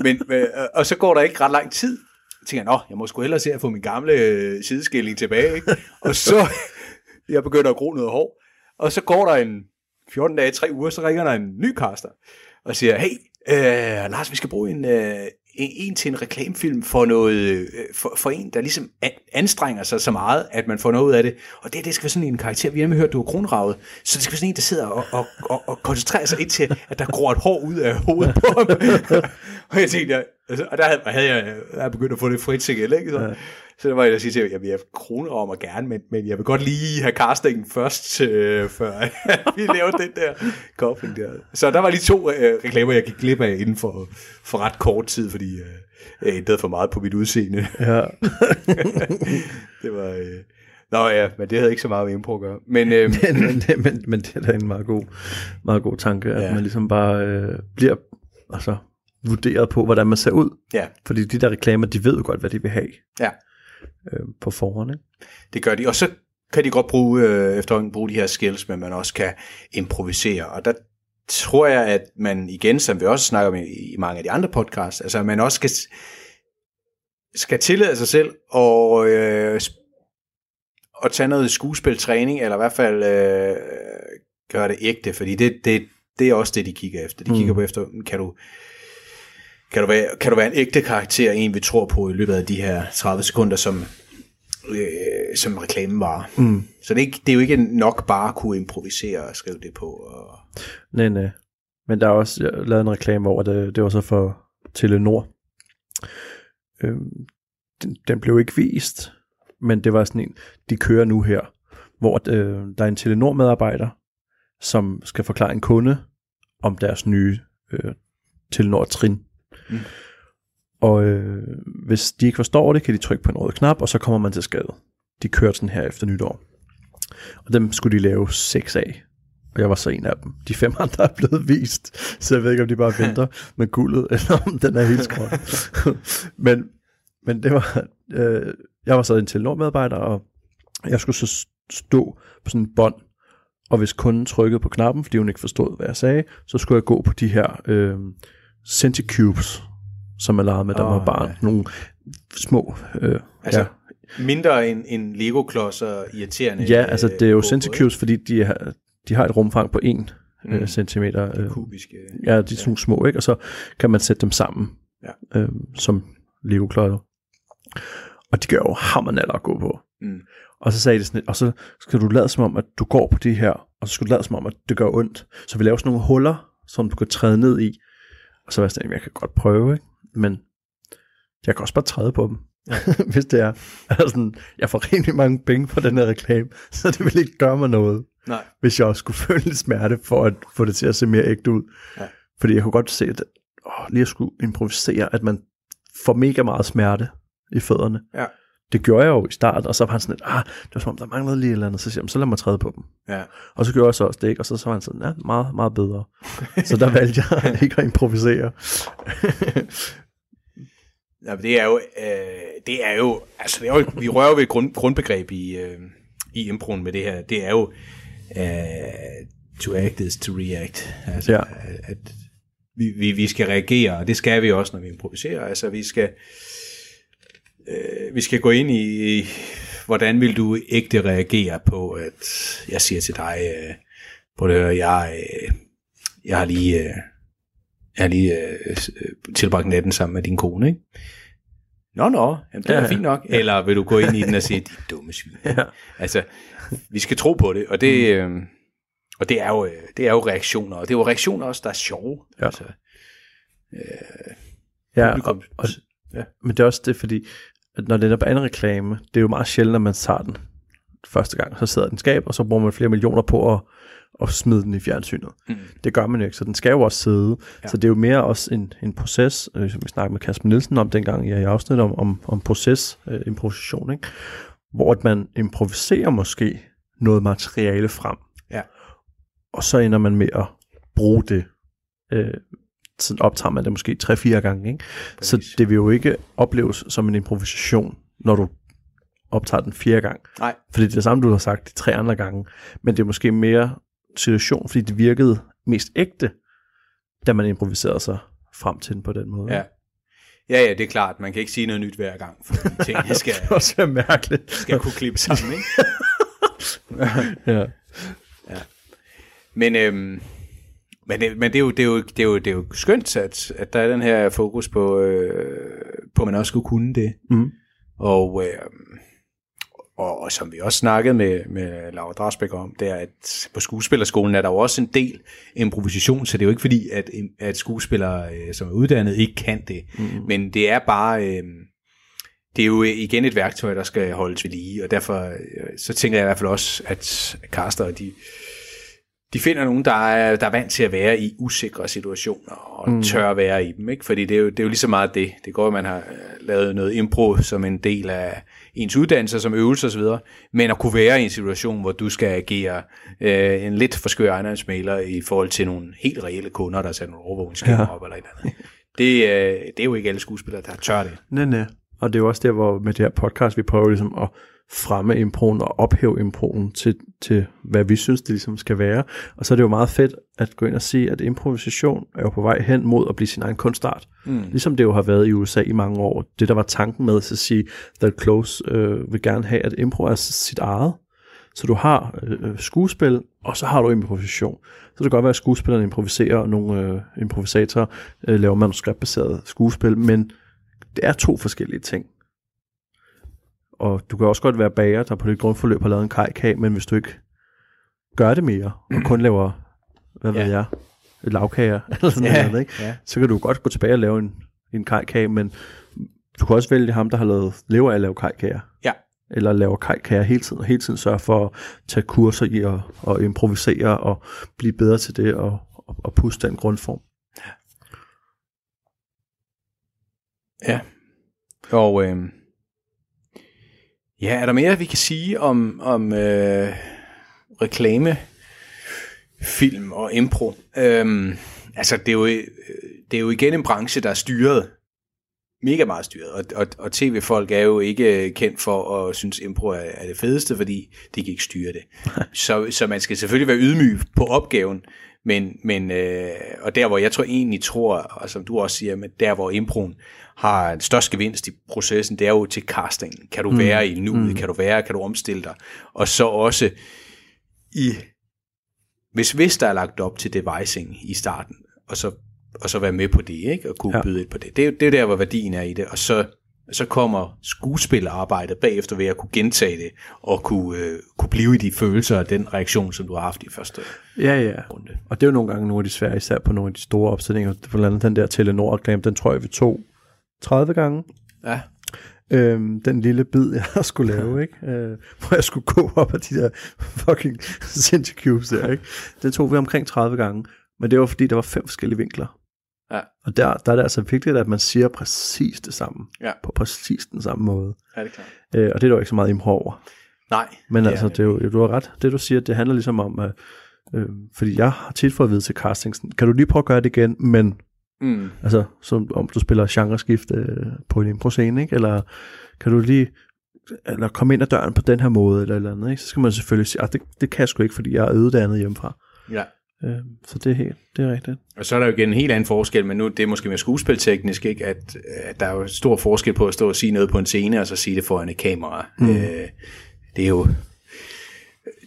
Men, uh, og så går der ikke ret lang tid, jeg tænker, nå, jeg må sgu hellere se at få min gamle øh, sideskilling tilbage, ikke? Og så, jeg begynder at gro noget hår, og så går der en 14 dage, 3 uger, så ringer der en ny caster, og siger, hey, øh, Lars, vi skal bruge en, øh, en, en til en reklamefilm for noget, øh, for, for en, der ligesom anstrenger sig så meget, at man får noget ud af det. Og det, det skal være sådan en karakter, vi har hørt, du er kronravet, så det skal være sådan en, der sidder og, og, og, og koncentrerer sig ind til, at der gror et hår ud af hovedet på ham. og jeg tænkte, altså, og der havde, havde jeg, jeg begyndt at få det frit til ikke? Så, ja. så der var jeg der sige til, at jeg kronraver mig gerne, men, men jeg vil godt lige have castingen først, øh, før vi laver den der kobling der. Så der var lige to øh, reklamer, jeg gik glip af inden for, for ret kort tid, fordi øh, jeg ændrede for meget på mit udseende. Ja. det var... Øh, Nå ja, men det havde ikke så meget med impro at gøre. Men, øh, men, men, det- men, men det er da en meget god, meget god tanke, at ja. man ligesom bare øh, bliver altså, vurderet på, hvordan man ser ud. ja, Fordi de der reklamer, de ved jo godt, hvad de vil have ja, øh, på forhånd. Ikke? det gør de. Og så kan de godt bruge, øh, efterhånden bruge de her skills, men man også kan improvisere. Og der tror jeg, at man igen, som vi også snakker om i, i mange af de andre podcasts, altså man også skal, skal tillade sig selv og, øh, at tage noget skuespiltræning, eller i hvert fald øh, gøre det ægte, fordi det, det, det er også det, de kigger efter. De mm. kigger på efter, kan du, kan, du være, kan du være en ægte karakter, en vi tror på i løbet af de her 30 sekunder, som, øh, som reklamen var. Mm. Så det er, ikke, det er jo ikke nok bare at kunne improvisere og skrive det på. Og, Nej, nej. Men der er også lavet en reklame over, det, det var så for Telenor. Øhm, den, den blev ikke vist, men det var sådan en, de kører nu her, hvor øh, der er en Telenor-medarbejder, som skal forklare en kunde om deres nye øh, Telenor-trin. Mm. Og øh, hvis de ikke forstår det, kan de trykke på en rød knap, og så kommer man til skade. De kørte sådan her efter nytår. Og dem skulle de lave seks af. Og jeg var så en af dem. De fem andre er blevet vist, så jeg ved ikke, om de bare venter med guldet, eller om den er helt skråt. men, men det var, øh, jeg var så en Telenor-medarbejder, og jeg skulle så stå på sådan en bånd, og hvis kunden trykkede på knappen, fordi hun ikke forstod, hvad jeg sagde, så skulle jeg gå på de her øh, Centicubes, som jeg legede med, der Åh, var barn. ja. Nogle små... Øh, altså, ja. ja. mindre end, end Lego-klodser irriterende. ja, altså det er jo Centicubes, fordi de, har, de har et rumfang på 1 Mm. mm. centimeter. Øh, Kubiske. Ja, de er sådan nogle små, ikke? Og så kan man sætte dem sammen Ja. øh, som Lego-klodser. Og de gør jo hammernaller at gå på. Mm. Og så sagde de sådan og så skal du lade som om, at du går på de her, og så skal du lade som om, at det gør ondt. Så vi laver sådan nogle huller, som du kan træde ned i. Og så var jeg sådan, jeg kan godt prøve, ikke? men jeg kan også bare træde på dem. hvis det er. Altså, sådan, jeg får rigtig mange penge for den her reklame, så det vil ikke gøre mig noget, Nej. hvis jeg også skulle føle lidt smerte for at få det til at se mere ægte ud. Ja. Fordi jeg kunne godt se, at åh, lige at skulle improvisere, at man får mega meget smerte i fødderne. Ja. Det gjorde jeg jo i starten, og så var han sådan lidt, ah, det var som om, der manglede lige et eller andet, så siger jeg, så lad mig træde på dem. Ja. Og så gjorde jeg så også det, ikke? og så, så var han sådan, ja, meget, meget bedre. så der valgte jeg ikke at improvisere. Ja, det er jo, øh, det er jo, altså det er jo, vi rører ved et grund, grundbegreb i, øh, i improen med det her. Det er jo, øh, to act is to react. Altså, Ja. at vi, vi, vi skal reagere, og det skal vi også, når vi improviserer. Altså, vi skal, øh, vi skal gå ind i, hvordan vil du ægte reagere på, at jeg siger til dig, øh, på det her, jeg, øh, jeg har lige, øh, jeg har lige øh, øh, tilbragt natten sammen med din kone, ikke? Nå, nå, jamen, det er Ja, ja, ja. fint nok. Ja. Eller vil du gå ind i den og sige, de dumme svin. Ja. Altså, vi skal tro på det, og det, øh, og det er jo, øh, det er jo reaktioner, og det er jo reaktioner også, der er sjove. Ja. Altså, Ja, publikum, og, og, ja. men det er også det, fordi at når det er på anden reklame, det er jo meget sjældent, at man tager den første gang, så sidder den skab, og så bruger man flere millioner på at, at smide den i fjernsynet. Mm. Det gør man jo ikke, så den skal jo også sidde. Ja. Ja. Så det er jo mere også en, en proces, øh, som vi snakkede med Kasper Nielsen om dengang i afsnit om, om, om proces, øh, improvisation, ikke? hvor at man improviserer måske noget materiale frem, Ja. og så ender man med at bruge det. Øh, sådan optager man det måske 3-4 gange. Ikke? Så det vil jo ikke opleves som en improvisation, når du optager den fjerde gang. Nej, Fordi det er det samme, du har sagt de tre andre gange. Men det er måske mere situation, fordi det virkede mest ægte, da man improviserede sig frem til den på den måde. ja. Ja, ja, det er klart. Man kan ikke sige noget nyt hver gang, for tingene skal, Det også være mærkeligt. skal kunne klippe sammen, ikke? ja. Men, øhm, men, det, men det, er jo, det, er jo, det, er jo, det er jo skønt, at, at der er den her fokus på, øh, på at man også skulle kunne det. Mm. Og, øh, og, og som vi også snakkede med, med Laura Drasbæk om, det er, at på skuespillerskolen er der jo også en del improvisation, så det er jo ikke fordi, at, at skuespillere, øh, som er uddannet, ikke kan det. Mm. Men det er bare... Øh, det er jo igen et værktøj, der skal holdes ved lige, og derfor øh, så tænker jeg i hvert fald også, at caster, de, de finder nogen, der er, der er vant til at være i usikre situationer, og mm. tør at være i dem, ikke? fordi det er, jo, det er jo lige så meget det. Det går, at man har øh, lavet noget impro som en del af ens uddannelse, som øvelse osv., men at kunne være i en situation, hvor du skal agere øh, en lidt for skør ejendomsmaler i forhold til nogle helt reelle kunder, der sætter nogle overvågningskameraer Ja. op eller et eller andet. Det, øh, det er jo ikke alle skuespillere, der tør det. Nej, nej. Og det er jo også der, hvor med det her podcast, vi prøver ligesom at fremme improen og ophæve improen til, til, hvad vi synes, det ligesom skal være. Og så er det jo meget fedt at gå ind og sige, at improvisation er jo på vej hen mod at blive sin egen kunstart. Mm. Ligesom det jo har været i USA i mange år. Det, der var tanken med at sige, that Close øh, vil gerne have, at impro er sit eget. Så du har øh, skuespil, og så har du improvisation. Så det kan godt være, at skuespillerne improviserer, og nogle øh, improvisatorer øh, laver manuskriptbaseret skuespil, men det er to forskellige ting. Og du kan også godt være bager, der på dit grundforløb har lavet en kajkage, men hvis du ikke gør det mere, og kun laver, hvad ved Ja. jeg, lavkager, eller sådan Ja, noget, ikke? ja. så kan du godt gå tilbage og lave en, en kajkage, men du kan også vælge ham, der har lavet, lever af at lave kajkager. Ja. Eller laver kajkager hele tiden, og hele tiden sørge for at tage kurser i at, at improvisere og blive bedre til det, og, og, og puste den grundform. Ja. Og øh, ja, er der mere, vi kan sige om, om øh, reklame, film og impro? Øhm, altså, det er, jo, øh, det er jo igen en branche, der er styret. Mega meget styret. Og, og, og tv-folk er jo ikke kendt for at synes, impro er, er det fedeste, fordi de kan ikke styre det. så, så man skal selvfølgelig være ydmyg på opgaven, men, men øh, og der hvor jeg tror egentlig tror, og som du også siger, men der hvor improen har en størst gevinst i processen, det er jo til castingen. Kan du mm. være i nuet? Mm. Kan du være? Kan du omstille dig? Og så også i hvis, hvis der er lagt op til devicing i starten, og så, og så være med på det, ikke? og kunne ja. Byde ind på det. Det er jo det er der, hvor værdien er i det, og så, så kommer skuespillerarbejdet bagefter ved at kunne gentage det, og kunne, øh, kunne blive i de følelser og den reaktion, som du har haft i første Ja, ja. runde. Og det er jo nogle gange nogle af de svære, især på nogle af de store opsætninger. For andet den der Telenor-reklame, den tror jeg, vi tog 30 gange. Ja. Øhm, den lille bid, jeg skulle lave, ikke? Øh, hvor jeg skulle gå op af de der fucking Cubes der, ikke? Det tog vi omkring 30 gange. Men det var fordi, der var fem forskellige vinkler. Ja. Og der, der er det altså vigtigt, at man siger præcis det samme. Ja. På præcis den samme måde. Ja, det er klart. Øh, og det er der jo ikke så meget impro over. Nej. Men det altså, er det er jo, du har ret. Det du siger, det handler ligesom om, at, øh, fordi jeg har tit fået at vide til castingen, kan du lige prøve at gøre det igen, men Mm. altså, som om du spiller genreskift øh, på en impro-scene, ikke? Eller kan du lige eller komme ind ad døren på den her måde, eller eller andet, ikke? Så skal man selvfølgelig sige, at det, det kan jeg sgu ikke, fordi jeg er andet hjemmefra. Ja. Øh, så det er helt, det er rigtigt. Og så er der jo igen en helt anden forskel, men nu det er måske mere skuespilteknisk, ikke? At, at der er jo stor forskel på at stå og sige noget på en scene, og så sige det foran et kamera. Mm. Øh, det er jo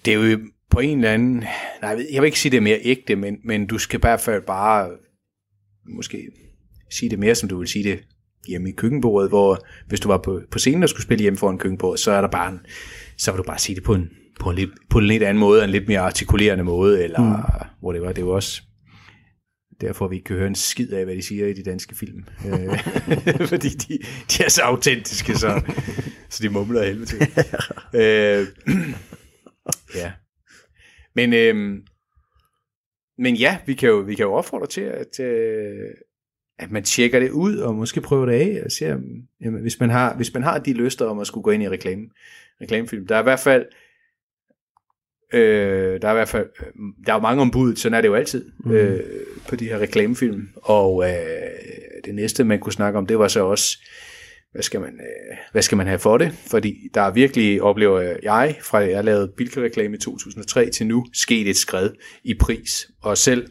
det er jo på en eller anden, nej, jeg vil ikke sige det er mere ægte, men, men du skal i hvert fald bare måske sige det mere, som du vil sige det hjemme i køkkenbordet, hvor hvis du var på, på scenen og skulle spille hjemme foran køkkenbordet, så er der bare en, så vil du bare sige det på en, på en, lidt, på en lidt anden måde, en lidt mere artikulerende måde, eller mm. Hvor det var, det var også derfor vi ikke kan høre en skid af, hvad de siger i de danske film. Øh, Fordi de, de er så autentiske, så, så de mumler af helvede til. øh, ja. Men, øh, men ja, vi kan jo, vi kan jo opfordre til, at, øh, at man tjekker det ud, og måske prøver det af, og ser, jamen, hvis, man har, hvis man har de lyster om at skulle gå ind i reklame, reklamefilm. Der er i hvert fald Øh, der er i hvert fald øh, der er jo mange ombud, sådan er det jo altid mm. øh, på de her reklamefilm. Og øh, det næste, man kunne snakke om, det var så også, hvad skal man, øh, hvad skal man have for det? Fordi der er virkelig, oplever jeg, fra jeg lavede Bilka-reklame i 2003 til nu, sket et skred i pris. Og selv,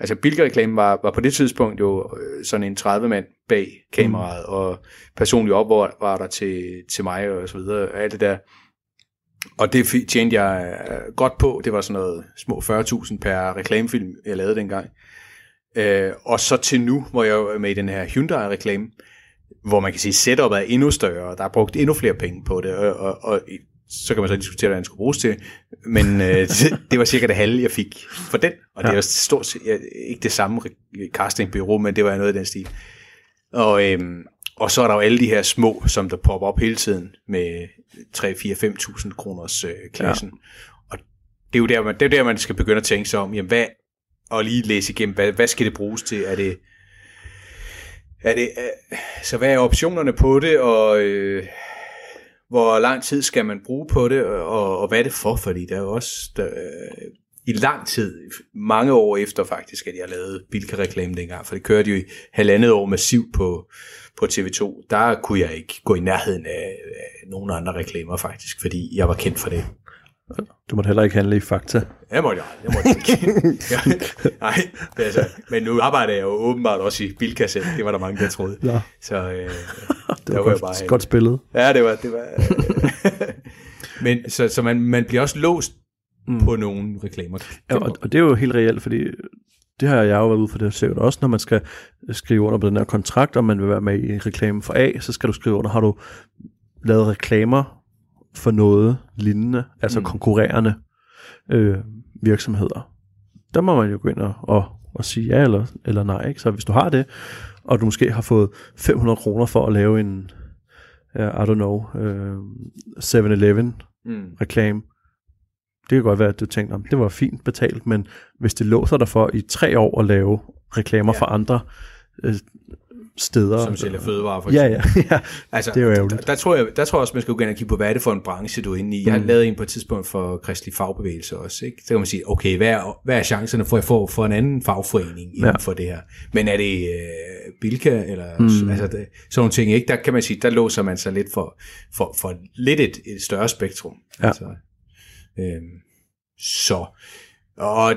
altså Bilka-reklamen var, var på det tidspunkt jo øh, sådan en 30 mand bag kameraet, mm. og personligt op var der til, til mig og så videre, og alt det der. Og det tjente jeg øh, godt på. Det var sådan noget små 40.000 per reklamefilm, jeg lavede dengang. Øh, og så til nu, hvor jeg er med i den her Hyundai-reklame, hvor man kan sige, setupet er endnu større, og der er brugt endnu flere penge på det, og, og, og så kan man så diskutere, hvad den skulle bruges til, men øh, det, det var cirka det halve, jeg fik for den, og ja. det var stort set ikke det samme castingbureau, men det var noget af den stil. Og, øhm, og så er der jo alle de her små, som der popper op hele tiden med 3, 4, 5.000 kroners øh, klassen. Ja. Og det er jo der man, det er der, man skal begynde at tænke sig om, jamen hvad, og lige læse igennem, hvad, hvad skal det bruges til? Er det, er det, øh, så hvad er optionerne på det, og øh, hvor lang tid skal man bruge på det, og, og hvad er det for? Fordi der er jo også, der, øh, i lang tid, mange år efter faktisk, at jeg lavede Bilka-reklame dengang, for det kørte jo i halvandet år massivt på, på TV2, der kunne jeg ikke gå i nærheden af, af nogen andre reklamer faktisk, fordi jeg var kendt for det. Du måtte heller ikke handle i Fakta. Jeg måtte, jeg, jeg måtte ikke. ja, nej, altså, men nu arbejder jeg jo åbenbart også i Bilka Det var der mange, der troede. Ja. Så øh, det var, var godt, bare godt spillet. Ja, det var... Det var men så, så man, man bliver også låst mm. på nogle reklamer. Ja, og, og det er jo helt reelt, fordi det har jeg jo været ude for det sikkert også, når man skal skrive under på den her kontrakt, om man vil være med i reklame for A, så skal du skrive under, har du lavet reklamer for noget lignende, altså mm. konkurrerende øh, virksomheder. Der må man jo gå ind og, og, og sige ja eller, eller nej. Ikke? Så hvis du har det, og du måske har fået 500 kroner for at lave en, uh, I don't know, uh, 7-Eleven mm. reklame, det kan godt være, at du tænker, det var fint betalt, men hvis det låser dig for i tre år at lave reklamer ja. for andre øh, steder. Som sælger fødevarer for eksempel. Ja, ja. ja. altså, det er jo ærgerligt. Der, der, tror jeg, der tror jeg også, man skal gå ind og kigge på, hvad er det for en branche, du er inde i. Jeg har mm. lavet en på et tidspunkt for kristelig fagbevægelse også. Ikke? Så kan man sige, okay, hvad er, hvad er chancerne for at få for en anden fagforening inden ja. for det her? Men er det øh, Bilka, eller mm. altså, det, sådan nogle ting, ikke? der kan man sige, der låser man sig lidt for, for, for lidt et, et større spektrum. Ja. Altså, øh, så, og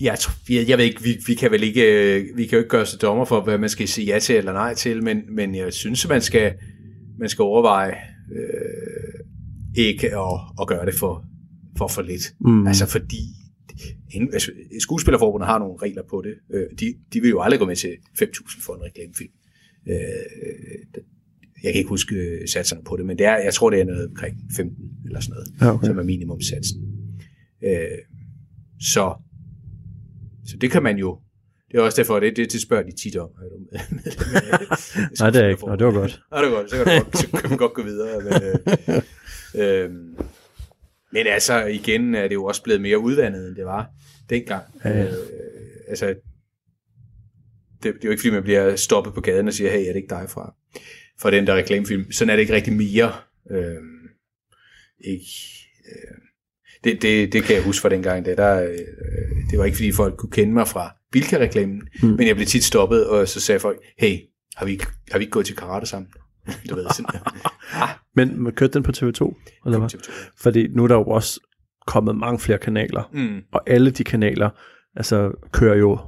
jeg, jeg, jeg ved ikke, vi, vi kan vel ikke, vi kan jo ikke gøre os dommer for, hvad man skal sige ja til eller nej til, men, men jeg synes, man skal, man skal overveje øh, ikke at, at gøre det for for, for lidt. Mm. Altså fordi altså, skuespillerforbundet har nogle regler på det. Øh, de, de vil jo aldrig gå med til 5.000 for en reklamefilm. Øh, jeg kan ikke huske satserne på det, men det er, jeg tror, det er noget omkring 15 eller sådan noget, ja, okay. som er minimumsatsen. Øh, så så det kan man jo, Det er også derfor, det, det, det spørger de tit om. Er du med, Nej, det er ikke. Nå, det var godt. Nej, det var godt. Så kan, du godt, så kan man godt gå videre. Men, øh, øh, men altså, igen er det jo også blevet mere udvandet, end det var dengang. Ja. Øh, altså, det, det er jo ikke, fordi man bliver stoppet på gaden og siger, hey, er det ikke dig fra, fra den der reklamefilm? Sådan er det ikke rigtig mere. Øh, ikke, øh, det, det, det kan jeg huske fra dengang. Der, der, øh, det var ikke, fordi folk kunne kende mig fra Bilka-reklamen, mm. men jeg blev tit stoppet, og så sagde folk, hey, har vi ikke, har vi ikke gået til karate sammen? du ved, sådan. Men man kørte den på TV2? Eller hvad? TV2. Fordi nu er der jo også kommet mange flere kanaler, Mm. og alle de kanaler altså, kører jo,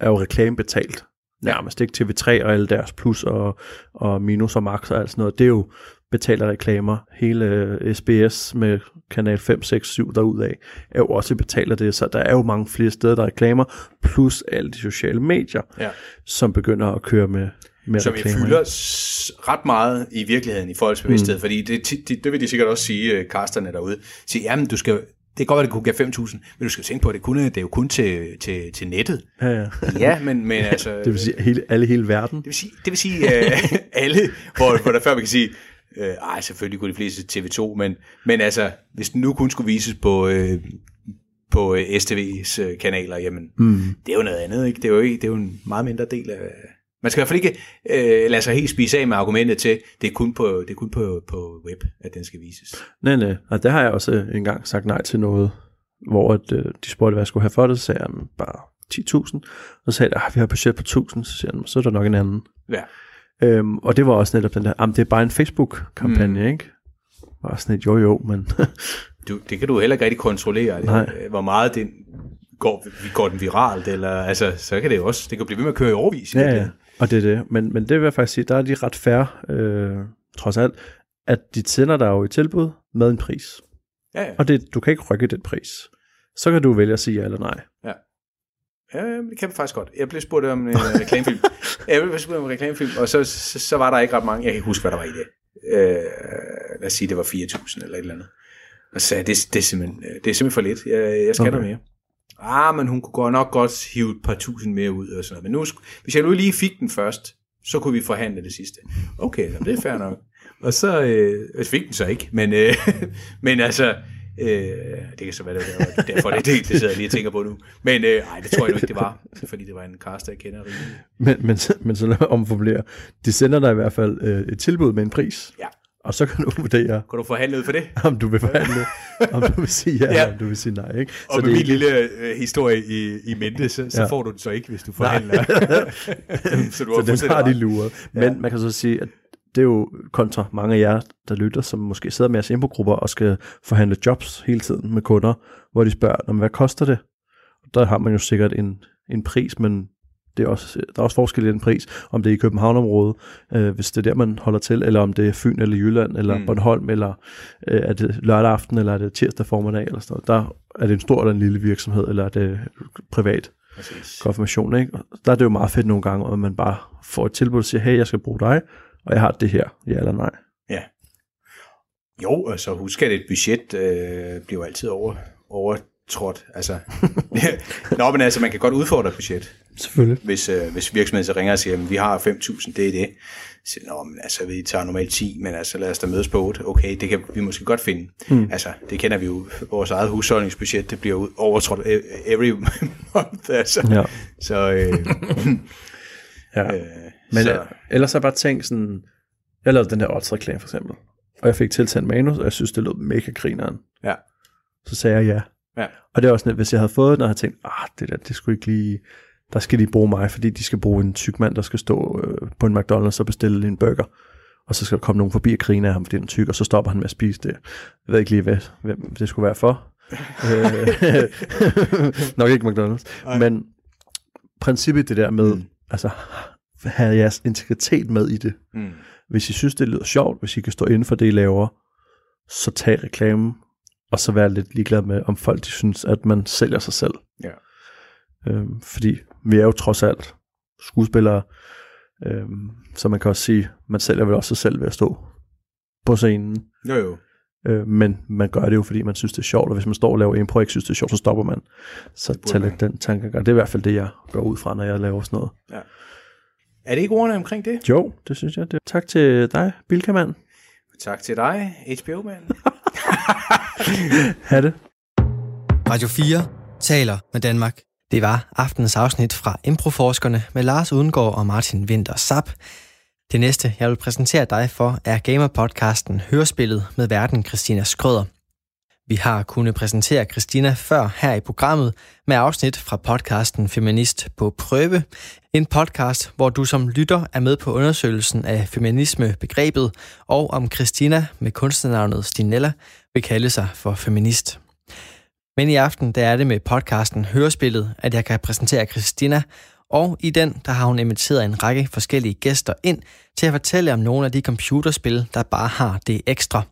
er jo reklamebetalt. Nærmest ikke TV3 og alle deres plus og, og minus og max og alt sådan noget. Det er jo betaler reklamer. Hele øh, SBS med kanal 5, 6, 7 derudaf er jo også betaler det, så der er jo mange flere steder, der er reklamer, plus alle de sociale medier, Ja. som begynder at køre med, med som vi reklamer. fylder ret meget i virkeligheden i folks bevidsthed, mm. fordi det, det, det vil de sikkert også sige, øh, casterne derude, sige, jamen du skal, det kan godt være, det kunne give 5.000, men du skal tænke på, at det, kunne, det er jo kun til, til, til nettet. Ja, ja. Ja, men, men altså... Det vil sige hele, alle hele verden. Det vil sige, det vil sige øh, alle, hvor, hvor der før man kan sige, øh, ej, selvfølgelig kunne de fleste TV2, men, men altså, hvis den nu kun skulle vises på, øh, på øh, STV's øh, kanaler, jamen, Mm. det er jo noget andet, ikke? Det er jo, ikke, det er jo en meget mindre del af... Man skal i hvert fald ikke øh, lade sig helt spise af med argumentet til, det er kun på, det er kun på, på web, at den skal vises. Nej, nej. Og der har jeg også engang sagt nej til noget, hvor at, øh, de spurgte, hvad jeg skulle have for det, så sagde jeg "Jamen, bare 10.000. Og så sagde jeg, at vi har budget på 1.000, så siger "Jamen, så er der nok en anden. Ja. Øhm, og det var også netop den der, jamen det er bare en Facebook-kampagne, mm. ikke? Bare sådan et jo jo, men Du, det kan du heller ikke rigtig kontrollere, Nej. det, hvor meget den går, går den viralt, eller altså, så kan det jo også, det kan blive ved med at køre i overvis. ja, ja, og det er det. Men, men det vil jeg faktisk sige, der er de ret færre, øh, trods alt, at de sender dig jo i tilbud med en pris. ja, ja. Og det, du kan ikke rykke den pris. Så kan du vælge at sige ja eller nej. Ja, det kan man faktisk godt. Jeg blev spurgt om en øh, reklamefilm. jeg blev spurgt om en reklamefilm, og så, så, så var der ikke ret mange. Jeg kan ikke huske, hvad der var i det. Øh, lad os sige, det var 4.000 eller et eller andet. Og så sagde jeg, det, det, er simpelthen, øh, det er simpelthen for lidt. Jeg, jeg skal Okay. mere. Ah, men hun kunne godt nok godt hive et par tusind mere ud og sådan noget. Men nu, hvis jeg nu lige fik den først, så kunne vi forhandle det sidste. Okay, jamen, det er fair nok. Og så øh, jeg fik den så ikke, men, øh, men altså, øh, det kan så være, det var derfor, det, det, det sidder jeg lige og tænker på nu. Men øh, ej, det tror jeg nu ikke, det var, fordi det var en caster, jeg kender rimelig. Men, men, så- men så lad mig omformulere. De sender dig i hvert fald øh, et tilbud med en pris. Ja. Og så kan du vurdere, Kan du forhandle ud for det? om du vil forhandle, om du vil sige ja, Ja. eller om du vil sige nej. Ikke? Og med det er min ikke- lille øh, historie i, i mente, så, så Ja. får du den så ikke, hvis du forhandler. så du så har den har de ret. luret. Men Ja. man kan så sige, at det er jo kontra mange af jer, der lytter, som måske sidder med jeres infogrupper og skal forhandle jobs hele tiden med kunder, hvor de spørger, "Nå, men hvad koster det? Der har man jo sikkert en, en pris, men det er også, der er også forskel i den pris, om det er i Københavnområdet, øh, hvis det er der, man holder til, eller om det er Fyn eller Jylland, eller mm. Mm. Bornholm, eller øh, er det lørdag aften, eller er det tirsdag formiddag, eller sådan noget. Der er det en stor eller en lille virksomhed, eller er det privat Præcis. konfirmation, ikke? Og der er det jo meget fedt nogle gange, at man bare får et tilbud og siger, hey, jeg skal bruge dig, og jeg har det her, ja eller nej. Jo, altså husk, at et budget øh, bliver altid over, overtrådt. Altså, Nå, men altså, man kan godt udfordre et budget, Selvfølgelig. hvis, øh, hvis virksomheden så ringer og siger, at vi har 5.000, det er det. Så Nå, men altså, vi tager normalt 10, men altså, lad os da mødes på 8. Okay, det kan vi måske godt finde. Mm. Altså, det kender vi jo. Vores eget husholdningsbudget, det bliver overtrådt e- every month. Altså. Ja. Så, øh, ja. øh, Men så, ellers har jeg bare tænkt sådan, jeg lavede den der odds-reklame for eksempel, og jeg fik tilsendt manus, og jeg synes, det lød mega grineren. ja. Så sagde jeg ja. Ja. Og det er også net, hvis jeg havde fået den, og havde tænkt, ah, det der, det skulle ikke lige, der skal de bruge mig, fordi de skal bruge en tyk mand, der skal stå øh, på en McDonald's og bestille en burger. Og så skal der komme nogen forbi og grine af ham, fordi den er tyk, og så stopper han med at spise det. Jeg ved ikke lige, hvad, hvem det skulle være for. Øh, Nok ikke McDonald's. Ej. Men princippet det der med, Mm. altså, have jeres integritet med i det. Mm. Hvis I synes, det lyder sjovt, hvis I kan stå inden for det, I laver, så tag reklamen, og så være lidt ligeglad med, om folk de synes, at man sælger sig selv. Ja. Øhm, fordi vi er jo trods alt skuespillere, øhm, så man kan også sige, man sælger vel også sig selv ved at stå på scenen. Jo, jo. Øh, men man gør det jo, fordi man synes, det er sjovt, og hvis man står og laver impro og ikke synes, det er sjovt, så stopper man. Så tag lidt den tankegang. Det er i hvert fald det, jeg går ud fra, når jeg laver sådan noget. Ja. Er det ikke ordene omkring det? Jo, det synes jeg. Det. Tak til dig, Bilkaman. Tak til dig, HBO-mand. Ha' det. Radio 4 taler med Danmark. Det var aftenens afsnit fra Improforskerne med Lars Udengård og Martin Winter Sap. Det næste, jeg vil præsentere dig for, er gamer-podcasten Hørespillet med verden Christina Skrøder. Vi har kunnet præsentere Christina før her i programmet med afsnit fra podcasten Feminist på prøve. En podcast, hvor du som lytter er med på undersøgelsen af feminisme-begrebet, og om Christina med kunstnernavnet Stinella vil kalde sig for feminist. Men i aften der er det med podcasten Hørespillet, at jeg kan præsentere Christina, og i den der har hun inviteret en række forskellige gæster ind til at fortælle om nogle af de computerspil, der bare har det ekstra.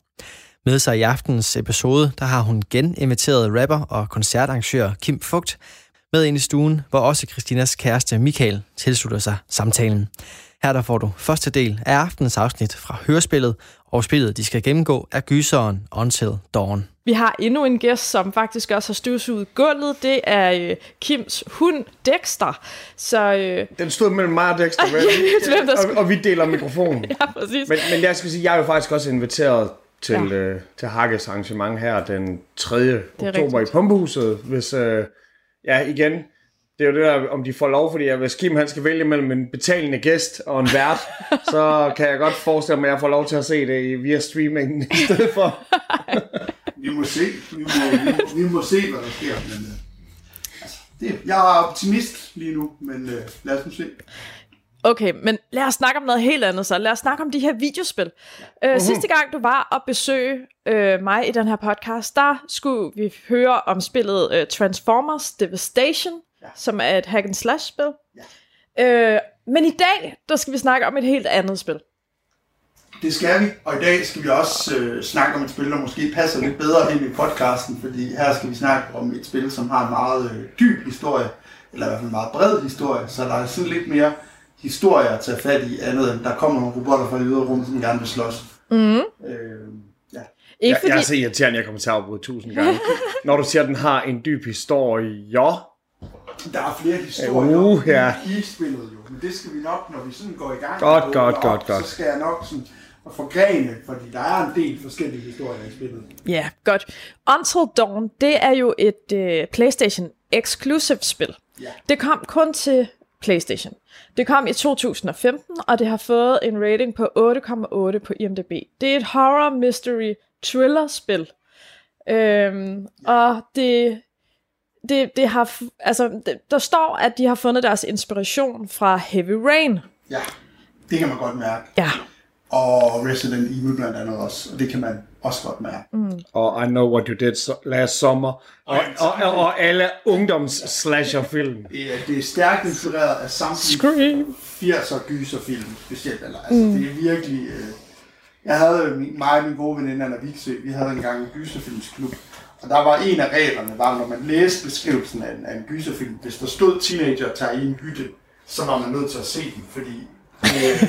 Med sig i aftens episode, der har hun geninviteret rapper og koncertarrangør Kim Fugt med ind i stuen, hvor også Christinas kæreste Michael tilslutter sig samtalen. Her der får du første del af aftens afsnit fra Hørespillet, og spillet, de skal gennemgå, er gyseren Until Dawn. Vi har endnu en gæst, som faktisk også har støvsuget gulvet. Det er øh, Kims hund, Dexter. Så, øh, Den stod mellem mig og Dexter, vel? Hvem der og, og vi deler mikrofonen. ja, præcis. Men, men jeg skal sige, jeg er jo faktisk også inviteret til, ja. øh, til Hakkes arrangement her den 3. oktober rigtigt. i Pumpehuset. Hvis, øh, ja, igen, det er jo det der, om de får lov, fordi at hvis Kim han skal vælge mellem en betalende gæst og en vært, så kan jeg godt forestille mig, at jeg får lov til at se det i- via streamingen i stedet for. Vi må se, vi må, vi må, vi må se, hvad der sker. Men, øh, altså, det, jeg er optimist lige nu, men øh, lad os nu se. Okay, men lad os snakke om noget helt andet så. Lad os snakke om de her videospil. Øh, sidste gang du var og besøge øh, mig i den her podcast, der skulle vi høre om spillet øh, Transformers Devastation, ja. som er et hack and slash spil. Ja. Øh, men i dag, der skal vi snakke om et helt andet spil. Det skal vi, og i dag skal vi også øh, snakke om et spil, der måske passer lidt bedre ind i podcasten, fordi her skal vi snakke om et spil, som har en meget øh, dyb historie, eller i hvert fald en meget bred historie, så der er sådan lidt mere historie at tage fat i, andet end der kommer nogle robotter fra rum, som gerne vil slås. Mm. Øh, ja. Ikke Jeg, fordi... jeg er så irriterende, jeg kommer til at afbryde tusind gange. Når du siger, at den har en dyb historie, ja. Der er flere historier Uh, ja. i, spillet jo, men det skal vi nok, når vi sådan går i gang. Godt, og godt, godt, godt. Så skal jeg nok sådan forgrene, fordi der er en del forskellige historier i spillet. Ja, godt. Until Dawn, det er jo et øh, PlayStation Exclusive spil. Ja. Det kom kun til PlayStation. Det kom i 2015, og det har fået en rating på 8,8 på IMDb. Det er et horror mystery thriller spil. Øhm, og det, det, det har, altså, det, der står, at de har fundet deres inspiration fra Heavy Rain. Ja, det kan man godt mærke. Ja, Og Resident Evil blandt andet også, og det kan man også godt mærke. Mm. Og I Know What You Did Last Summer. Og, og, og, og alle ungdoms-slasher-film. Det, er, det er stærkt inspireret af samtlige Scream. 80'er gyserfilm specielt. Eller, altså, mm. Det er virkelig... Øh, jeg havde min, mig og min gode veninde Anna Viksø, vi havde engang en gyserfilmsklub. Og der var en af reglerne, var, når man læste beskrivelsen af en, af en gyserfilm, hvis der stod teenager tager i en hytte, så var man nødt til at se den, fordi øh,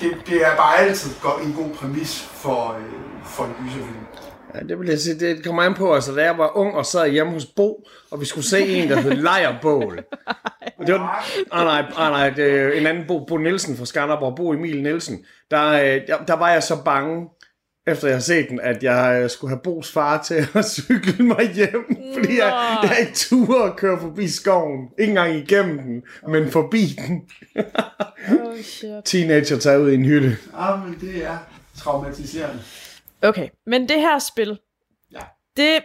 det, det er bare altid godt, en god præmis for, øh, for en gyserfilm. Ja, det vil jeg sige, det kommer an på, altså da jeg var ung og sad hjemme hos Bo, og vi skulle se en, der hed Lejerbål. Og det var, ah, nej, ah, nej, det en anden Bo, Bo Nielsen fra Skanderborg, Bo Emil Nielsen. Der, øh, der, der var jeg så bange, efter jeg havde set den, at jeg skulle have Bos far til at cykle mig hjem, fordi jeg, jeg ikke turde at køre forbi skoven. Ikke engang igennem den, men forbi den. Oh, shit. Teenager tager ud i en hytte. Men det er traumatiserende. Okay, men det her spil, Ja. det,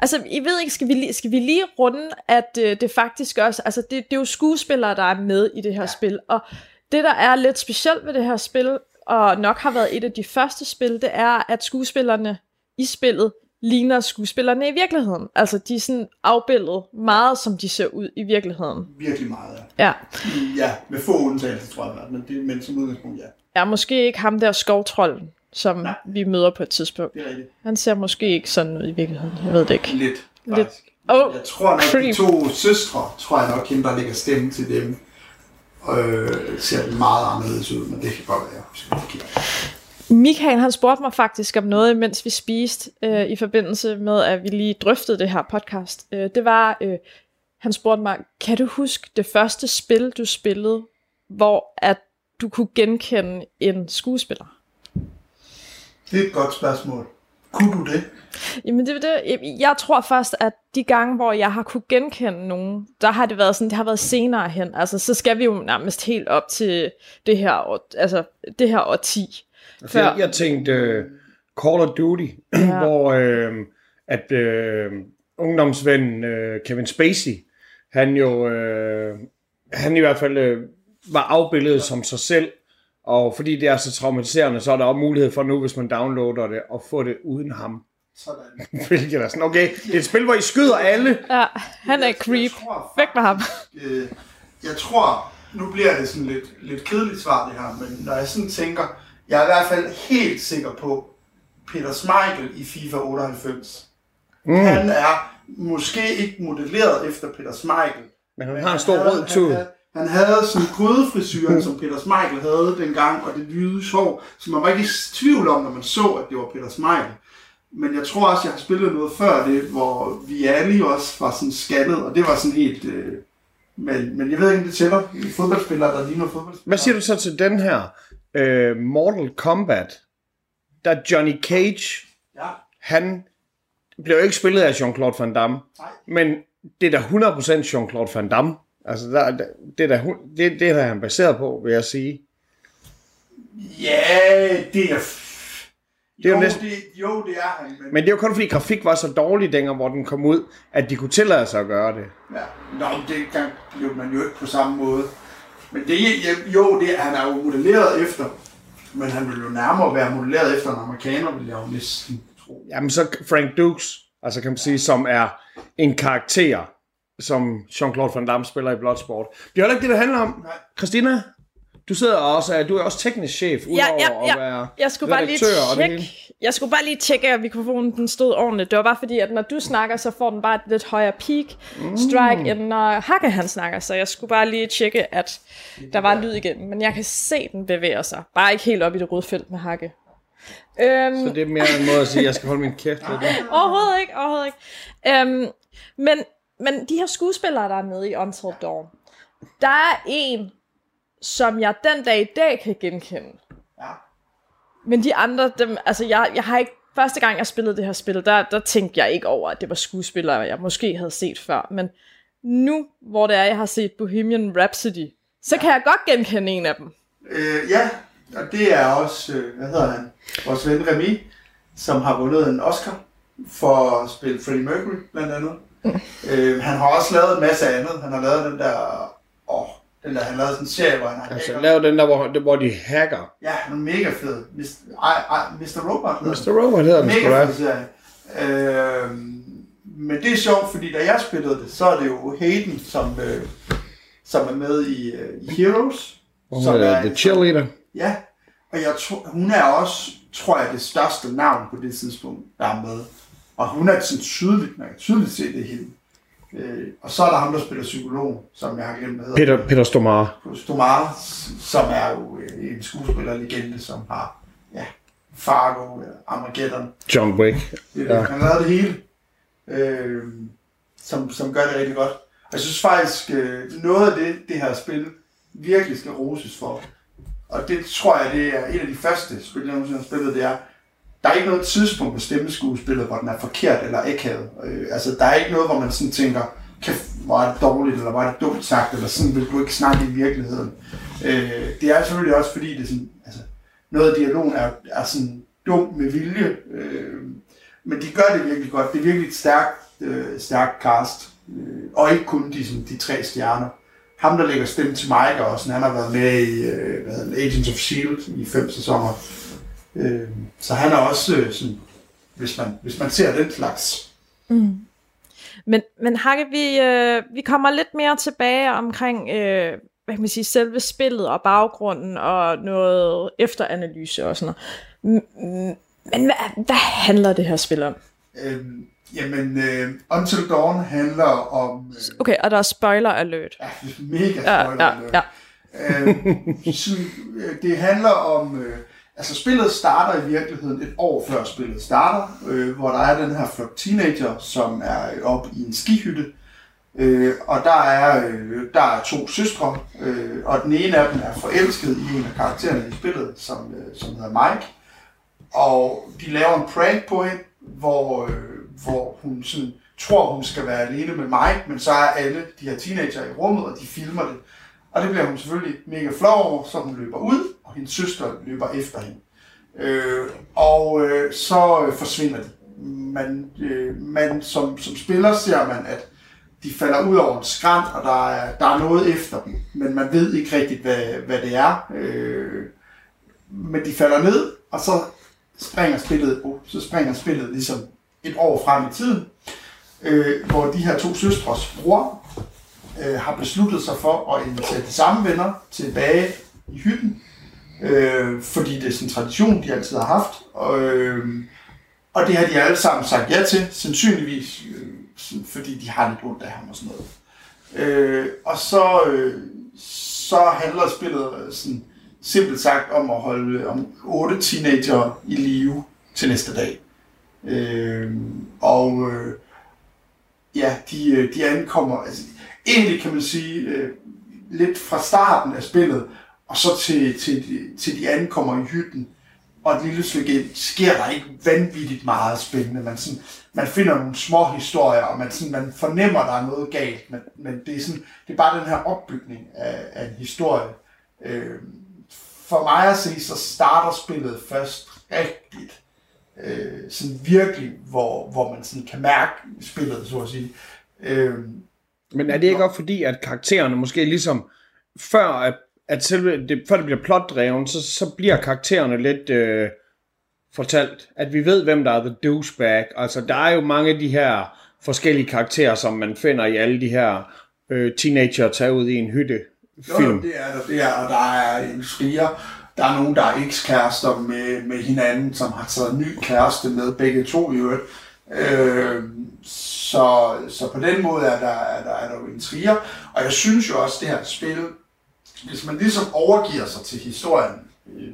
altså, I ved ikke, skal vi, lige- skal vi lige runde, at øh, det faktisk også, altså, det, det er jo skuespillere, der er med i det her ja. spil, og det, der er lidt specielt ved det her spil, og nok har været et af de første spil, det er, at skuespillerne i spillet ligner skuespillerne i virkeligheden. Altså, de er sådan afbildet meget, som de ser ud i virkeligheden. Virkelig meget, ja. Ja. Ja, med få undtagelser, tror jeg, men, det, men som udgangspunkt, ja. Er måske ikke ham der skovtrollen, som Nej. vi møder på et tidspunkt. Det er rigtigt. Han ser måske ikke sådan ud i virkeligheden. Jeg ved det ikke. Lidt, Lidt. Oh, Jeg tror nok, creep. de to søstre, tror jeg nok, hende, der lægger stemme til dem, øh, ser meget anderledes ud, men det kan godt være, jeg. Michael han spurgte mig faktisk om noget, mens vi spiste, øh, i forbindelse med, at vi lige drøftede det her podcast. Øh, det var, øh, han spurgte mig, kan du huske det første spil, du spillede, hvor at du kunne genkende en skuespiller? Det er et godt spørgsmål. Kunne du det? Jamen det, det, jeg tror først, at de gange, hvor jeg har kunne genkende nogen, der har det været sådan, det har været senere hen. Altså, så skal vi jo nærmest helt op til det her, år, altså, det her årti. Altså, jeg, jeg tænkte uh, Call of Duty, ja. hvor uh, at uh, ungdomsvennen uh, Kevin Spacey, han jo, uh, han i hvert fald uh, var afbildet som sig selv, og fordi det er så traumatiserende, så er der også mulighed for nu, hvis man downloader det, at få det uden ham. Sådan. Hvilket er sådan, okay, det er et spil, hvor I skyder alle. Ja, han er creep. Væk med ham. Øh, jeg tror, nu bliver det sådan lidt, lidt kedeligt svar det her, men når jeg sådan tænker, jeg er i hvert fald helt sikker på, Peter Schmeichel i FIFA 98. Mm. Han er måske ikke modelleret efter Peter Schmeichel. Men han har en stor rød tud. Han havde sådan grydefrisyren, som Peter Schmeichel havde dengang, og det lyde sjov, så man var ikke i tvivl om, når man så, at det var Peter Schmeichel. Men jeg tror også, jeg har spillet noget før det, hvor vi alle også var sådan scannet, og det var sådan helt... Øh, men, men jeg ved ikke, om det tæller. Fodboldspillere, der ligner fodboldspillere. Hvad siger du så til den her? Uh, Mortal Kombat. Der Johnny Cage, Ja, han blev jo ikke spillet af Jean-Claude Van Damme. Nej. Men det er da 100% Jean-Claude Van Damme. Altså, der, der, det, er hu- det, det er der han baseret på, vil jeg sige. ja det er... Det er jo jo, næsten- det, jo, det er han, men... Men det er jo kun fordi grafik var så dårlig dengang, hvor den kom ud, at de kunne tillade sig at gøre det. Ja. Nå, det kan jo man jo ikke på samme måde. Men det, jo, det, han er jo modelleret efter, men han vil jo nærmere være modelleret efter en amerikaner, vil jeg jo næsten tro. Jamen så Frank Dukes, altså kan man sige, som er en karakter, som Jean-Claude Van Damme spiller i Bloodsport. Det er heller ikke det, det handler om. Nej. Christina, du sidder også, du er også teknisk chef, udover Ja, ja, at være ja. Jeg skulle bare lige tjekke, jeg skulle bare lige tjekke, at mikrofonen den stod ordentligt. Det var bare fordi, at når du snakker, så får den bare et lidt højere peak strike, mm. end når Hakke han snakker. Så jeg skulle bare lige tjekke, at der var lyd igen. Men jeg kan se, den bevæger sig. Bare ikke helt op i det røde felt med Hakke. Øhm, Så det er mere en måde at sige, at jeg skal holde min kæft. lidt. Overhovedet ikke, overhovedet ikke. Øhm, men, men de her skuespillere, der er med i Until Dawn, der er en, som jeg den dag i dag kan genkende. Ja. Men de andre, dem, altså jeg, jeg har ikke, første gang jeg spillede det her spil, der, der tænkte jeg ikke over, at det var skuespillere, jeg måske havde set før. Men nu, hvor det er, jeg har set Bohemian Rhapsody, så kan jeg godt genkende en af dem. Øh, ja, og det er også, øh, hvad hedder han, vores ven Remy, som har vundet en Oscar for at spille Freddie Mercury, blandt andet. Øh, han har også lavet en masse andet. Han har lavet den der, åh, den der, han lavede sådan en serie, hvor han har Altså, hacker. lav den der, hvor, hvor de hacker. Ja, han er mega fed. Mr. Robot hedder. Mr. Robot hedder den Mega fed serie. Øh, men det er sjovt, fordi da jeg spillede det, så er det jo Hayden, som, øh, som er med i, øh, i Heroes. Hun som er The Cheerleader. Ja, og jeg tror, hun er også, tror jeg, det største navn på det tidspunkt, der er med. Og hun er sådan tydeligt, man kan tydeligt se det hele. Øh, og så er der ham, der spiller psykolog, som jeg har glemt, hvad hedder. Peter, Peter Stomare. Stomare, som er jo øh, en skuespillerlegende, som har ja, Fargo, øh, Armageddon. John Wick. Ja. Han lavet det hele, øh, som, som gør det rigtig godt. Og jeg synes faktisk, øh, noget af det, det her spil virkelig skal roses for, og det tror jeg, det er et af de første spil, jeg nogensinde har spillet, det er, der er ikke noget tidspunkt på stemmeskuespillet, hvor den er forkert eller akavet. Øh, altså, der er ikke noget, hvor man sådan tænker, kæft, hvor er det dårligt, eller hvor er det dumt sagt, eller sådan vil du ikke snakke i virkeligheden. Øh, det er selvfølgelig også, fordi det er sådan, altså, noget af dialogen er, er sådan dum med vilje, øh, men de gør det virkelig godt. Det er virkelig et stærkt, øh, stærkt cast, øh, og ikke kun de, sådan, de tre stjerner. Ham, der lægger stemme til Mike også, han har været med i øh, hvad hedder Agents of S.H.I.E.L.D. i fem sæsoner. Øh, så han er også øh, sådan, hvis man, hvis man ser den slags. Men, men Hakke, vi, øh, vi kommer lidt mere tilbage omkring, øh, hvad kan man sige, selve spillet og baggrunden og noget efteranalyse og sådan noget. Men hvad, hvad handler det her spil om? Øh, jamen, øh, Until Dawn handler om... Øh, Okay, og der er spoiler alert. ja, mega Ja, spoiler ja, alert. ja. øh, sådan, øh, det handler om, øh, Altså spillet starter i virkeligheden et år før spillet starter, øh, hvor der er den her flok teenager, som er oppe i en skihytte. Øh, og der er, øh, der er to søstre, øh, og den ene af dem er forelsket i en af karaktererne i spillet, som, øh, som hedder Mike. Og de laver en prank på hende, hvor, øh, hvor hun sådan, tror, hun skal være alene med Mike, men så er alle de her teenager i rummet, og de filmer det. Og det bliver hun selvfølgelig mega flov over, så hun løber ud, og hendes søster løber efter hende. Øh, og øh, så øh, forsvinder de. Man, øh, man som, som spiller ser man, at de falder ud over en skrant, og der er, der er noget efter dem, men man ved ikke rigtigt, hvad, hvad det er. Øh, men de falder ned, og så springer spillet, oh, så springer spillet ligesom et år frem i tiden, øh, hvor de her to søstres bror øh, har besluttet sig for at invitere de samme venner tilbage i hytten, øh, fordi det er sådan en tradition, de altid har haft. Og, øh, og det har de alle sammen sagt ja til, sandsynligvis, øh, fordi de har lidt ondt af ham og sådan noget. Øh, og så, øh, så handler spillet sådan, simpelt sagt om at holde øh, om otte teenager i live til næste dag. Øh, og øh, ja, de, øh, de ankommer, altså, egentlig kan man sige, øh, lidt fra starten af spillet, og så til, til, til de ankommer i hytten, og et lille stykke ind, sker der ikke vanvittigt meget spændende. Man, sådan, man finder nogle små historier, og man, sådan, man fornemmer, at der er noget galt, men, men det, er sådan, det er bare den her opbygning af, af en historie. Øh, for mig at se, så starter spillet først rigtigt. Øh, sådan virkelig, hvor, hvor man sådan kan mærke spillet, så at sige. Øh, men er det ikke også fordi, at karaktererne måske ligesom, før at, at selve, det, før det bliver plotdreven, så, så bliver karaktererne lidt øh, fortalt, at vi ved, hvem der er the douchebag. Altså, der er jo mange af de her forskellige karakterer, som man finder i alle de her øh, teenager tager ud i en hytte film. jo, det er der, det er, og der er en skriger. Der er nogen, der er ekskærester med, med hinanden, som har taget en ny kæreste med, begge to i øvrigt. Øh, så, så på den måde er der, er der, er der jo intriger. Og jeg synes jo også, det her spil, hvis man ligesom overgiver sig til historien, øh,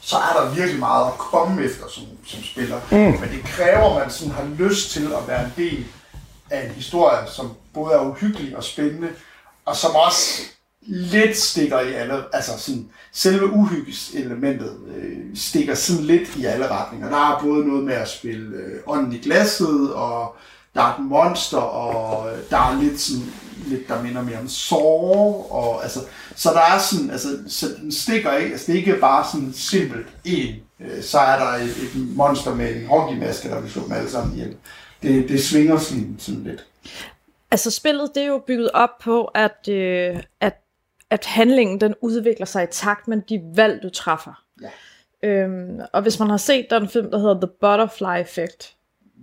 så er der virkelig meget at komme efter som, som spiller. Mm. Men det kræver, at man sådan har lyst til at være en del af en historie, som både er uhyggelig og spændende, og som også lidt stikker i alle, altså sådan, selve uhyggelseselementet øh, stikker sådan lidt i alle retninger. Der er både noget med at spille øh, ånden i glasset, og der er et monster, og øh, der er lidt sådan, lidt der minder mere om sorg, og altså, så der er sådan, altså, så den stikker ikke, altså det er ikke bare sådan simpelt en, øh, så er der et, et monster med en hockeymaske, der vil slå dem alle sammen ihjel. Det, det svinger sådan, sådan lidt. Altså spillet, det er jo bygget op på, at, øh, at, at handlingen den udvikler sig i takt med de valg, du træffer. Ja. Øhm, og hvis man har set den film, der hedder The Butterfly Effect,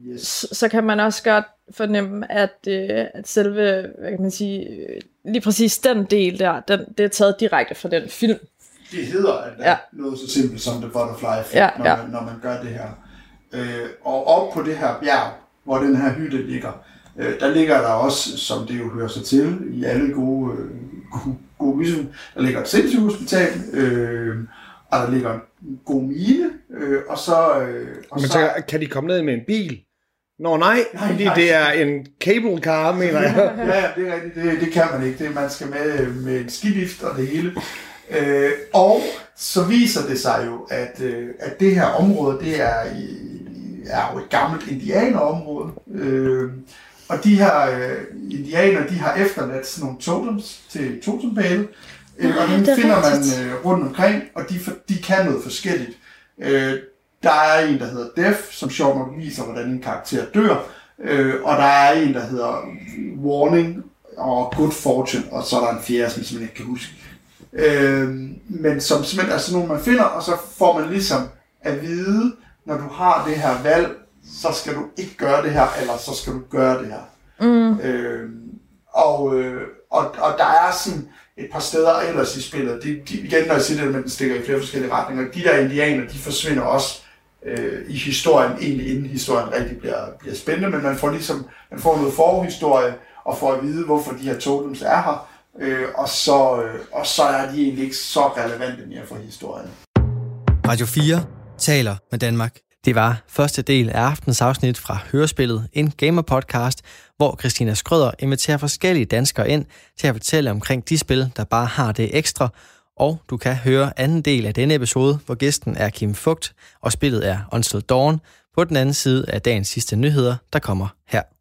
Yes. så, så kan man også godt fornemme, at, øh, at selve, hvad kan man sige, øh, lige præcis den del der, den, det er taget direkte fra den film. Det hedder at Ja. ja. noget så simpelt som The Butterfly Effect, Ja, når, ja. Man, når man gør det her. Øh, og op på det her bjerg, hvor den her hytte ligger, øh, der ligger der også, som det jo hører sig til i alle gode, øh, vision, der ligger et sindssygt hospital, øh, og der ligger en god mine, øh, og så... Øh, og Men så kan de komme ned med en bil? Nå nej, Nej, fordi nej. det er en cable car, mener jeg. ja, ja, det er rigtigt. Det, det kan man ikke. Det, man skal med, med en skidift og det hele. Øh, og så viser det sig jo, at, øh, at det her område, det er, i, er jo et gammelt indianerområde. Øh, og de her øh, indianer, de har efterladt sådan nogle totems til totempæle. Øh, og dem er finder man rigtigt. øh, rundt omkring, og de, for- de kan noget forskelligt. Øh, der er en, der hedder Death, som sjovt nok viser, hvordan en karakter dør. Øh, og der er en, der hedder Warning og Good Fortune, og så er der en fjerde, som jeg simpelthen ikke kan huske. Øh, men som simpelthen er sådan nogle, man finder, og så får man ligesom at vide, når du har det her valg, så skal du ikke gøre det her, eller så skal du gøre det her. Mm. Øh, og, øh, og, og der er sådan et par steder ellers i spillet, de, de, igen når jeg siger det, men den stikker i flere forskellige retninger, de der indianer, de forsvinder også øh, i historien, egentlig inden historien rigtig bliver, bliver spændende, men man får ligesom, man får noget forhistorie, og får at vide, hvorfor de her totems er her, øh, og, så, øh, og så er de egentlig ikke så relevante mere for historien. Radio 4 taler med Danmark. Det var første del af aftens afsnit fra Hørespillet, en gamer-podcast, hvor Christina Skrøder inviterer forskellige danskere ind til at fortælle omkring de spil, der bare har det ekstra, og du kan høre anden del af denne episode, hvor gæsten er Kim Fugt, og spillet er Until Dawn, på den anden side af dagens sidste nyheder, der kommer her.